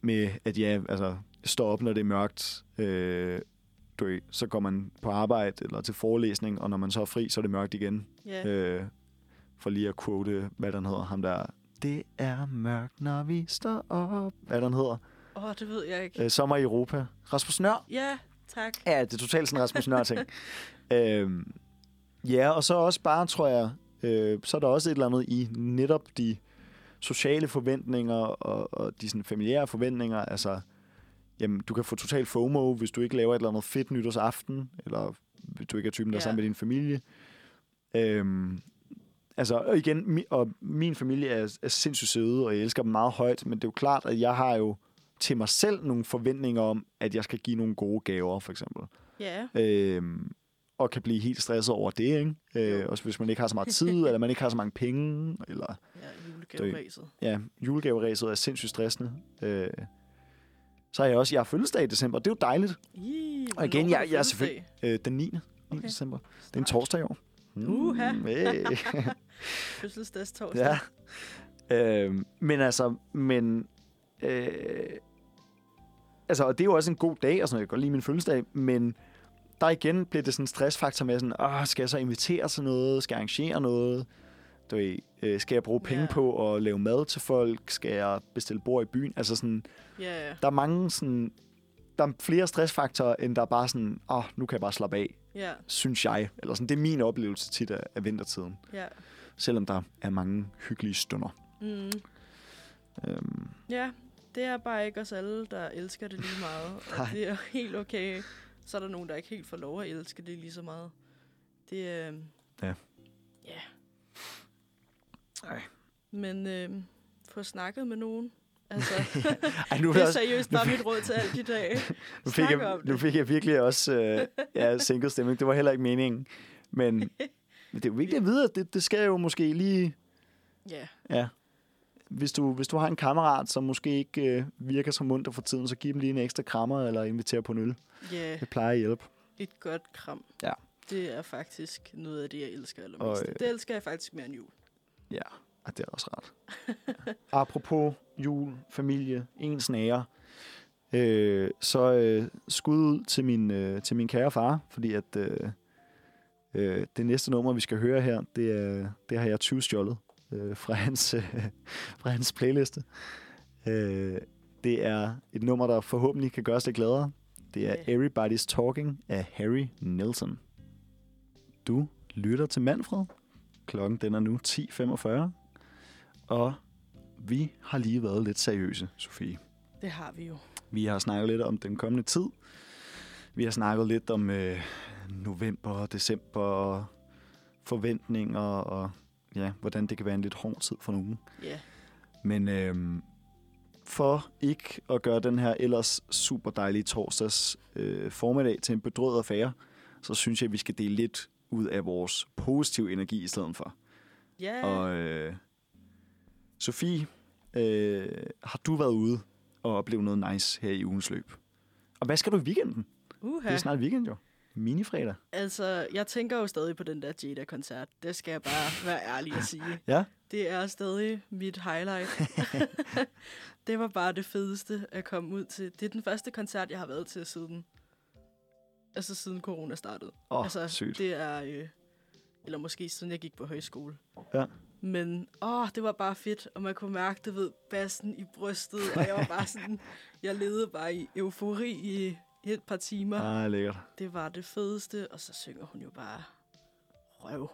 Speaker 2: med at ja, altså, står op, når det er mørkt. Øh, du så går man på arbejde eller til forelæsning, og når man så er fri, så er det mørkt igen.
Speaker 3: Ja,
Speaker 2: Øh, for lige at quote, hvad den hedder, ham der. Det er mørkt, når vi står op. Hvad den hedder.
Speaker 3: åh, oh, det ved jeg ikke.
Speaker 2: Øh, Sommer i Europa. Rasmus Nør.
Speaker 3: Ja, tak.
Speaker 2: Ja, det er totalt sådan en Rasmus Nør-ting. [laughs] øhm, ja, og så også bare, tror jeg, øh, så er der også et eller andet i netop de sociale forventninger og, og de sådan familiære forventninger. Altså, jamen, du kan få total FOMO, hvis du ikke laver et eller andet fedt nytårsaften, eller hvis du ikke er typen, der er
Speaker 3: Ja.
Speaker 2: sammen med din familie. Øhm, altså, og igen, mi, og min familie er, er sindssygt søde, og jeg elsker dem meget højt, men det er jo klart, at jeg har jo til mig selv nogle forventninger om, at jeg skal give nogle gode gaver, for eksempel.
Speaker 3: Ja,
Speaker 2: Øhm, og kan blive helt stresset over det, ikke? Øh,
Speaker 3: Jo.
Speaker 2: også hvis man ikke har så meget tid, eller man ikke har så mange penge, eller
Speaker 3: ja julegaveræset.
Speaker 2: ja, julegaveræset er sindssygt stressende. Øh, så har jeg også, jeg har fødselsdag i december, det er jo dejligt.
Speaker 3: Ih,
Speaker 2: Og igen, jeg, jeg er selvfølgelig øh, den 9. 9.
Speaker 3: Okay.
Speaker 2: december. Det er en torsdag i år.
Speaker 3: Uha.
Speaker 2: hey. [laughs]
Speaker 3: Fødselsdagstorsdag.
Speaker 2: Ja. Øhm, men altså, men... Øh, altså, og det er jo også en god dag, og sådan. Jeg kan godt lide min fødselsdag, men der igen blev det sådan en stressfaktor med sådan, Åh, skal jeg så invitere til noget? Skal jeg arrangere noget? Du ved, øh, skal jeg bruge penge
Speaker 3: Ja.
Speaker 2: på at lave mad til folk? Skal jeg bestille bord i byen? Altså sådan,
Speaker 3: ja.
Speaker 2: der er mange sådan... Der er flere stressfaktorer, end der er bare sådan, åh, oh, nu kan jeg bare slappe af,
Speaker 3: Ja,
Speaker 2: synes jeg. Eller sådan, det er min oplevelse tit af, af vintertiden.
Speaker 3: ja.
Speaker 2: Selvom der er mange hyggelige stunder.
Speaker 3: Mm.
Speaker 2: Øhm,
Speaker 3: Ja, det er bare ikke os alle, der elsker det lige meget. Og det er helt okay. Så er der nogen, der ikke helt får lov at elske det lige så meget. Det er... Øh,
Speaker 2: Ja.
Speaker 3: Ja.
Speaker 2: Ej.
Speaker 3: Men øh, få snakket med nogen. Altså, [laughs]
Speaker 2: Ej, nu, [laughs]
Speaker 3: det er seriøst bare mit råd til alt i dag. [laughs]
Speaker 2: nu, fik jeg,
Speaker 3: om
Speaker 2: nu fik jeg virkelig også øh, ja, sænket stemning. Det var heller ikke meningen. Men, men det er jo vigtigt at vide, at det, det skal jo måske lige...
Speaker 3: Ja,
Speaker 2: Ja, hvis du, hvis du har en kammerat, som måske ikke øh, virker så munter for tiden, så giv dem lige en ekstra krammer eller inviter på en øl.
Speaker 3: ja,
Speaker 2: Det plejer at hjælpe.
Speaker 3: et godt kram.
Speaker 2: Ja.
Speaker 3: Det er faktisk noget af det, jeg elsker allermest.
Speaker 2: Og, øh,
Speaker 3: det elsker jeg faktisk mere end jul.
Speaker 2: Ja, og det er også rart. [laughs] Apropos jul, familie, ens nære. Øh, så øh, skud ud til min, øh, til min kære far, fordi at øh, øh, det næste nummer, vi skal høre her, det, er, det har jeg 20 stjålet øh, fra, hans, øh, [laughs] fra hans playliste. Øh, det er et nummer, der forhåbentlig kan gøre os lidt gladere. Det er. Everybody's Talking af Harry Nilsson. Du lytter til Manfred. Klokken den er nu 10.45. Og vi har lige været lidt seriøse, Sofie.
Speaker 3: Det har vi jo.
Speaker 2: Vi har snakket lidt om den kommende tid. Vi har snakket lidt om øh, november, december, forventninger og ja, hvordan det kan være en lidt hård tid for nogen.
Speaker 3: Ja.
Speaker 2: Men øh, for ikke at gøre den her ellers super dejlige torsdags øh, formiddag til en bedrøvet affære, så synes jeg, at vi skal dele lidt ud af vores positive energi i stedet for.
Speaker 3: Ja.
Speaker 2: Og øh, Sofie, øh, har du været ude og oplevet noget nice her i ugens løb? Og hvad skal du i weekenden?
Speaker 3: Uha.
Speaker 2: Det er snart weekend jo. Minifredag.
Speaker 3: Altså, jeg tænker jo stadig på den der Jada-koncert. Det skal jeg bare være ærlig at sige. [laughs]
Speaker 2: Ja.
Speaker 3: Det er stadig mit highlight. [laughs] [laughs] det var bare det fedeste at komme ud til. Det er den første koncert, jeg har været til siden, altså siden corona startede.
Speaker 2: Åh, oh,
Speaker 3: altså,
Speaker 2: sygt.
Speaker 3: det er, øh, eller måske siden jeg gik på højskole.
Speaker 2: Ja.
Speaker 3: Men åh, det var bare fedt, og man kunne mærke, du ved, bassen i brystet, og jeg var bare sådan, jeg levede bare i eufori i et par timer.
Speaker 2: Ah, lækkert.
Speaker 3: Det var det fedeste, og så synger hun jo bare røv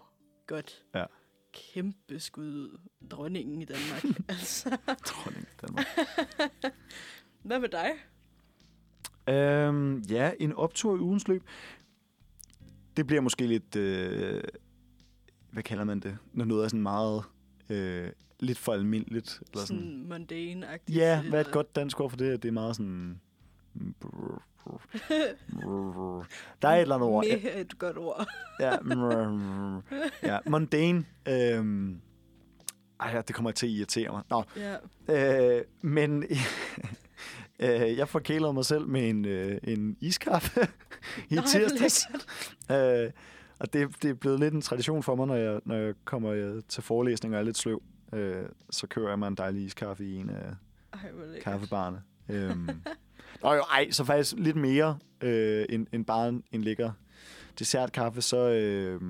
Speaker 3: godt.
Speaker 2: Ja.
Speaker 3: Kæmpe skud ud. Dronningen i Danmark. [laughs] altså.
Speaker 2: Dronning af Danmark. [laughs]
Speaker 3: Hvad med dig?
Speaker 2: Øhm, ja, en optur i ugens løb. Det bliver måske lidt... Øh, hvad kalder man det? Når noget er sådan meget... Øh, lidt for almindeligt. Eller sådan.
Speaker 3: Sådan mundane-agtigt.
Speaker 2: Ja, hvad er et godt dansk ord for det? Det er meget sådan... Der er et eller andet ord.
Speaker 3: Med et godt ord.
Speaker 2: Ja, ja mundane. Øhm, ej, det kommer til at irritere mig. Nå,
Speaker 3: Ja.
Speaker 2: øh, men [laughs] øh, jeg forkælede mig selv med en, øh, en iskaffe [laughs] i
Speaker 3: Nej,
Speaker 2: tirsdags. [laughs] Øh, og det, det er blevet lidt en tradition for mig, når jeg, når jeg kommer øh, til forelæsning og er lidt sløv. Øh, så kører jeg mig en dejlig iskaffe i en af
Speaker 3: lækkert.
Speaker 2: kaffebarne. Øhm. Nå jo, ej, så faktisk lidt mere øh, end, end bare en, en lækker dessertkaffe, så, øh,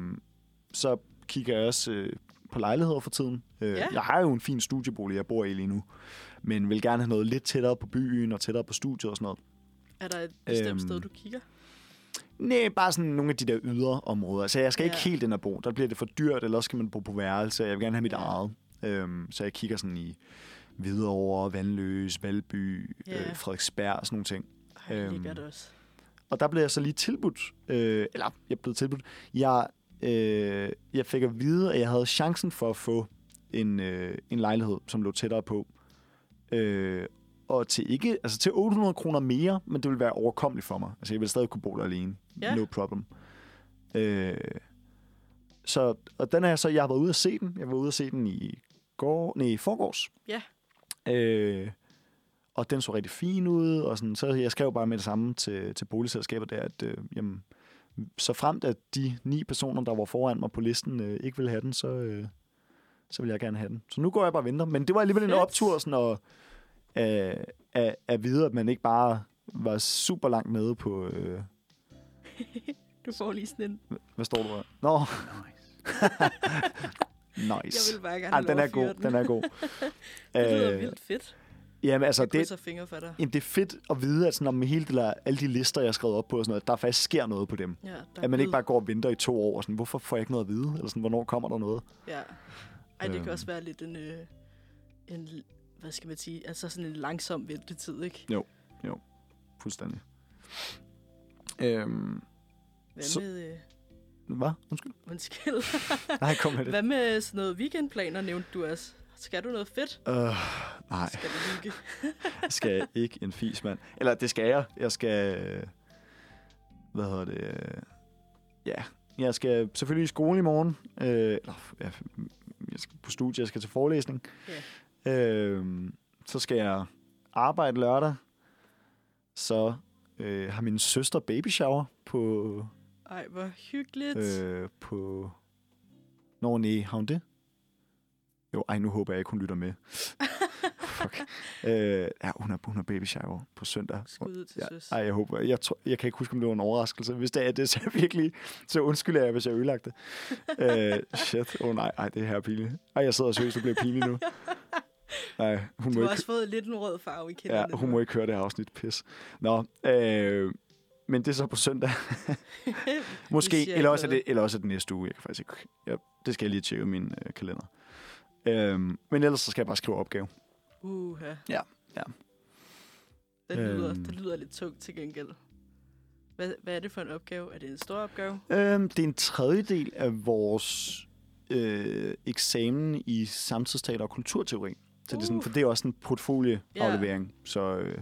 Speaker 2: så kigger jeg også øh, på lejligheder for tiden. Øh,
Speaker 3: Ja.
Speaker 2: Jeg har jo en fin studiebolig, jeg bor i lige nu, men vil gerne have noget lidt tættere på byen og tættere på studiet og sådan noget.
Speaker 3: Er der et bestemt
Speaker 2: Øhm,
Speaker 3: sted, du kigger?
Speaker 2: Nej, bare sådan nogle af de der ydre områder. Så jeg skal ikke
Speaker 3: Ja.
Speaker 2: helt ind og bo. Der bliver det for dyrt, eller også skal man bo på værelse. Jeg vil gerne have mit
Speaker 3: Ja.
Speaker 2: eget. Øhm, så jeg kigger sådan i Hvidovre, Vandløs, Valby,
Speaker 3: Ja.
Speaker 2: øh, Frederiksberg og sådan nogle ting.
Speaker 3: Ej,
Speaker 2: øhm,
Speaker 3: lækkert også.
Speaker 2: Og der blev jeg så lige tilbudt, øh, eller jeg blev tilbudt, jeg, øh, jeg fik at vide, at jeg havde chancen for at få en, øh, en lejlighed, som lå tættere på. Øh, og til ikke, altså til 800 kroner mere, men det ville være overkommeligt for mig. Altså jeg ville stadig kunne bo der alene.
Speaker 3: Ja.
Speaker 2: No problem. Øh, så, og den er så, jeg har været ude at se den. Jeg var ude at se den i går, nej, i forgårs.
Speaker 3: Ja.
Speaker 2: Øh, og den så rigtig fin ud, og sådan, så jeg skrev bare med det samme til, til boligselskabet der, at øh, jamen, så fremt at de ni personer, der var foran mig på listen, øh, ikke ville have den, så, øh, så vil jeg gerne have den. Så nu går jeg bare og venter. Men det var alligevel en optur sådan at, øh, at, at vide, at man ikke bare var super langt nede på... Øh, [laughs]
Speaker 3: Du får lige sådan en...
Speaker 2: hvad står der? Nå.
Speaker 3: Jeg [laughs]
Speaker 2: nice.
Speaker 3: vil bare gerne
Speaker 2: Ej, den er god,
Speaker 3: den.
Speaker 2: den er god. [laughs]
Speaker 3: det lyder
Speaker 2: Øh,
Speaker 3: vildt fedt.
Speaker 2: Jamen altså,
Speaker 3: Jeg
Speaker 2: det,
Speaker 3: fingre for dig.
Speaker 2: Jamen, det er fedt at vide, at sådan, om hele det der, alle de lister, jeg har skrevet op på, og sådan noget, der faktisk sker noget på dem.
Speaker 3: Ja,
Speaker 2: At man ikke bare går og venter i to år, og sådan, hvorfor får jeg ikke noget at vide? Eller sådan, hvornår kommer der noget?
Speaker 3: Ja. Ej, det kan
Speaker 2: Øhm.
Speaker 3: også være lidt en, øh, en, hvad skal man sige, altså sådan en langsom ventetid, ikke?
Speaker 2: Fuldstændig. Øhm,
Speaker 3: Hvad
Speaker 2: Så-
Speaker 3: med, øh,
Speaker 2: hvad? Undskyld.
Speaker 3: undskyld, [laughs]
Speaker 2: Nej, kom med det.
Speaker 3: hvad med sådan noget weekendplaner, nævnte du også? Skal du noget fedt?
Speaker 2: Øh, nej,
Speaker 3: Skal du hygge? [laughs]
Speaker 2: jeg skal ikke en fis, mand. Eller det skal jeg. Jeg skal... øh, Hvad hedder det? øh, Ja, jeg skal selvfølgelig i skole i morgen. Øh, eller, ja, jeg skal på studie, jeg skal til forelæsning. Øh, så skal jeg arbejde lørdag. Så øh, har min søster baby shower på...
Speaker 3: Ej, hvor hyggeligt.
Speaker 2: Øh, på... Nå, nej, har hun det? Jo, ej, nu håber jeg ikke, hun lytter med. [laughs] Fuck. Øh, ja, hun har, hun har baby shower på søndag.
Speaker 3: Skud til
Speaker 2: Ja, ej, jeg håber, jeg, tror, jeg kan ikke huske, om det var en overraskelse. Hvis det er det, så er virkelig, så undskylder jeg, hvis jeg ødelagte det. øh, shit, åh oh, nej, ej, det er her pinligt. Ej, jeg sidder og seriøst og bliver pinlig nu. Nej, hun
Speaker 3: Du
Speaker 2: må,
Speaker 3: har
Speaker 2: ikke,
Speaker 3: også fået lidt en rød farve i kinderne.
Speaker 2: ja, hun må ikke høre det her afsnit, pis. Nå, øh, men det er så på søndag. [laughs] Måske, eller også, er det, eller også er det næste uge. Jeg kan faktisk ikke, ja, det skal jeg lige tjekke min øh, kalender. Øh, men ellers så skal jeg bare skrive opgave.
Speaker 3: Uha.
Speaker 2: Ja, ja.
Speaker 3: Det lyder,
Speaker 2: Øhm.
Speaker 3: det lyder lidt tungt til gengæld. Hvad, hvad er det for en opgave? Er det en stor opgave?
Speaker 2: Øhm, det er en tredjedel af vores øh, eksamen i samtidsteater og kulturteori. Så det er sådan,
Speaker 3: Uh.
Speaker 2: for det er også en portfolieaflevering. Så øh,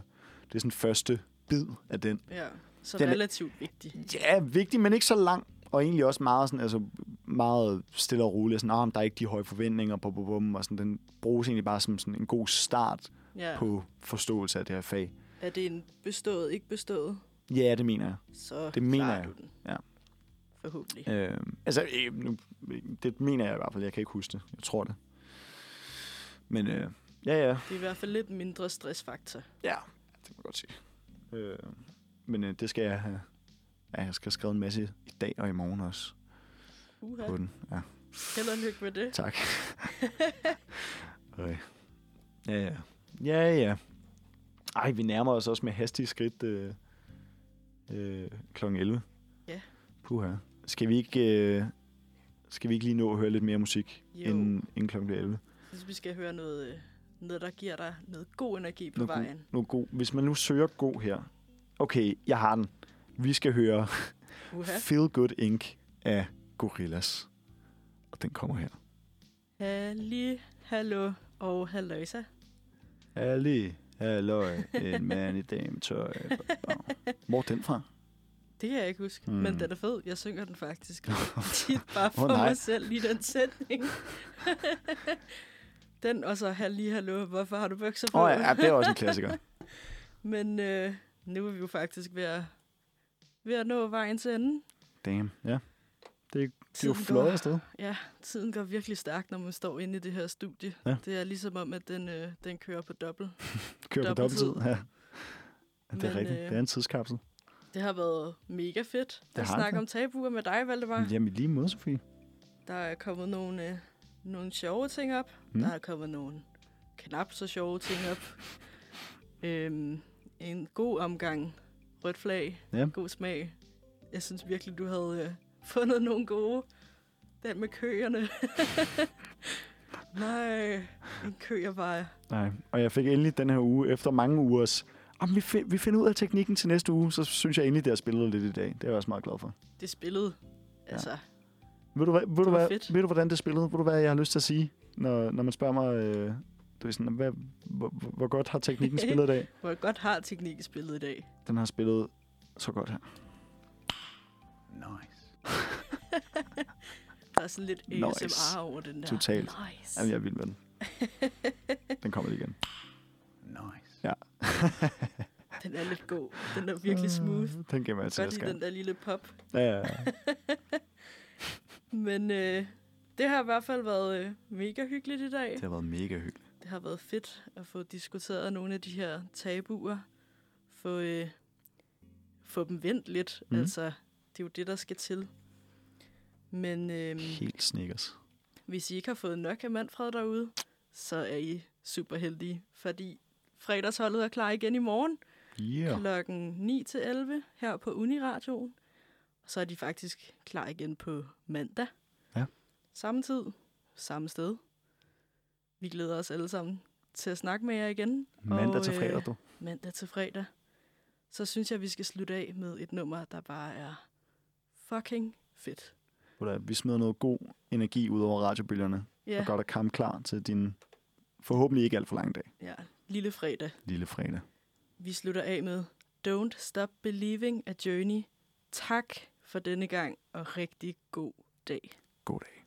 Speaker 2: det er sådan første bid af den.
Speaker 3: Ja, så
Speaker 2: Den
Speaker 3: relativt vigtig.
Speaker 2: Ja, vigtig, men ikke så lang. Og egentlig også meget, sådan, altså, meget stille og roligt. Sådan, oh, der er ikke de høje forventninger. Bum, bum, bum, og sådan, den bruges egentlig bare som sådan en god start
Speaker 3: Ja.
Speaker 2: på forståelse af det her fag.
Speaker 3: Er det en bestået, ikke bestået?
Speaker 2: Ja, det mener jeg.
Speaker 3: Så
Speaker 2: Det mener jeg.
Speaker 3: den.
Speaker 2: Ja.
Speaker 3: Forhåbentlig.
Speaker 2: Øh, altså, øh, nu, det mener jeg i hvert fald. Jeg kan ikke huske det. Jeg tror det. Men øh, ja, ja.
Speaker 3: Det er i hvert fald lidt mindre stressfaktor.
Speaker 2: Ja, det må jeg godt sige. Øh, men øh, det skal jeg have. Ja, jeg skal skrevet en masse i dag og i morgen også
Speaker 3: Uha.
Speaker 2: på den. Ja,
Speaker 3: Held og lykke med det.
Speaker 2: tak. [laughs] okay. Ja, ja. Ja, ja. Ej, vi nærmer os også med hastige skridt øh, øh, kl. 11.
Speaker 3: Ja.
Speaker 2: Puha. Skal vi ikke... Øh, skal vi ikke lige nå at høre lidt mere musik
Speaker 3: Jo.
Speaker 2: inden, inden klokken bliver 11?
Speaker 3: Jeg synes, vi skal høre noget, øh, noget, der giver dig noget god energi på
Speaker 2: Noget
Speaker 3: vejen.
Speaker 2: Noget god. Hvis man nu søger god her. Okay, jeg har den. Vi skal høre
Speaker 3: Uha.
Speaker 2: Feel Good Inc. af Gorillas. Og den kommer her.
Speaker 3: Halli, hallo og halløjsa.
Speaker 2: Ali, halløj, en mand i dametøj. Hvor er den fra?
Speaker 3: Det kan jeg ikke huske,
Speaker 2: Hmm.
Speaker 3: mm. men den er fed. Jeg synger den faktisk tit [laughs] bare for
Speaker 2: nej.
Speaker 3: mig selv i den sætning. [laughs] den og så halli, hallo, hvorfor har du bukser på?
Speaker 2: Åh oh, ja, det er også en klassiker. [laughs]
Speaker 3: Men øh, nu er vi jo faktisk ved at, ved at nå vejen til enden.
Speaker 2: Damn, ja. Det, er- det er jo flot afsted.
Speaker 3: Ja, tiden går virkelig stærkt, når man står inde i det her studie.
Speaker 2: Ja.
Speaker 3: Det er ligesom om, at den, øh, den kører på dobbelt. [laughs]
Speaker 2: Kører på
Speaker 3: Dobbelttid.
Speaker 2: dobbelttid. Ja. Det er
Speaker 3: Men,
Speaker 2: rigtigt.
Speaker 3: øh,
Speaker 2: Det er en tidskapsel.
Speaker 3: Det har været mega fedt
Speaker 2: Det
Speaker 3: at snakke
Speaker 2: det.
Speaker 3: om tabuer med dig, Valdemar.
Speaker 2: Jamen lige måde, Sofie.
Speaker 3: Der er kommet nogle, øh, nogle sjove ting op.
Speaker 2: Mm.
Speaker 3: Der er kommet nogle knap så sjove ting op. [laughs] øhm, en god omgang rødt flag.
Speaker 2: Ja.
Speaker 3: God smag. Jeg synes virkelig, du havde øh, [laughs] fundet nogle gode. Den med køerne. [laughs] Nej, en kø bare...
Speaker 2: Nej, og jeg fik endelig den her uge, efter mange ugers... Om vi, find, vi finder ud af teknikken til næste uge, så synes jeg endelig, det har spillet lidt i dag. Det er jeg også meget glad for.
Speaker 3: Det spillede. Altså,
Speaker 2: Ved du, hvad, ved, du, hvad,
Speaker 3: fedt.
Speaker 2: ved du, hvordan det spillede? Ved du, hvad jeg har lyst til at sige, når, når man spørger mig... Øh, du ved sådan, hvad, hvor, hvor godt har teknikken [laughs] spillet i dag?
Speaker 3: hvor godt har teknikken spillet i dag.
Speaker 2: Den har spillet så godt her. Nice. [laughs]
Speaker 3: Der er sådan lidt
Speaker 2: Nice.
Speaker 3: ASMR over den der.
Speaker 2: Totalt.
Speaker 3: Nice.
Speaker 2: Jamen, jeg er vild med den. [laughs] Den kommer lige igen.
Speaker 7: Nice.
Speaker 2: Ja.
Speaker 3: Den er lidt god. Den er virkelig smooth.
Speaker 2: Den gemmer jeg til
Speaker 3: Godt
Speaker 2: at
Speaker 3: lide den der lille pop.
Speaker 2: Ja, ja, ja.
Speaker 3: Men øh, det har i hvert fald været øh, mega hyggeligt i dag.
Speaker 2: Det har været mega hyggeligt.
Speaker 3: Det har været fedt at få diskuteret nogle af de her tabuer. Få, øh, få dem vendt lidt. Mm. Altså, det er jo det, der skal til. Men øh,
Speaker 2: Helt snickers.
Speaker 3: hvis I ikke har fået nok af Manfred derude, så er I super heldige, fordi fredagsholdet er klar igen i morgen
Speaker 2: Yeah.
Speaker 3: klokken 9 til 11 her på Uniradioen. Og så er de faktisk klar igen på mandag.
Speaker 2: Ja.
Speaker 3: Samme tid, samme sted. Vi glæder os alle sammen til at snakke med jer igen.
Speaker 2: Mandag
Speaker 3: Og,
Speaker 2: til
Speaker 3: øh,
Speaker 2: fredag, du.
Speaker 3: Mandag til fredag. Så synes jeg, vi skal slutte af med et nummer, der bare er fucking fedt.
Speaker 2: Vi smider noget god energi ud over radiobølgerne.
Speaker 3: Ja,
Speaker 2: Og godt at komme klar til din forhåbentlig ikke alt for lang dag.
Speaker 3: ja lille fredag.
Speaker 2: Lille fredag.
Speaker 3: Vi slutter af med Don't Stop Believing a Journey. Tak for denne gang, og rigtig god dag.
Speaker 2: God dag.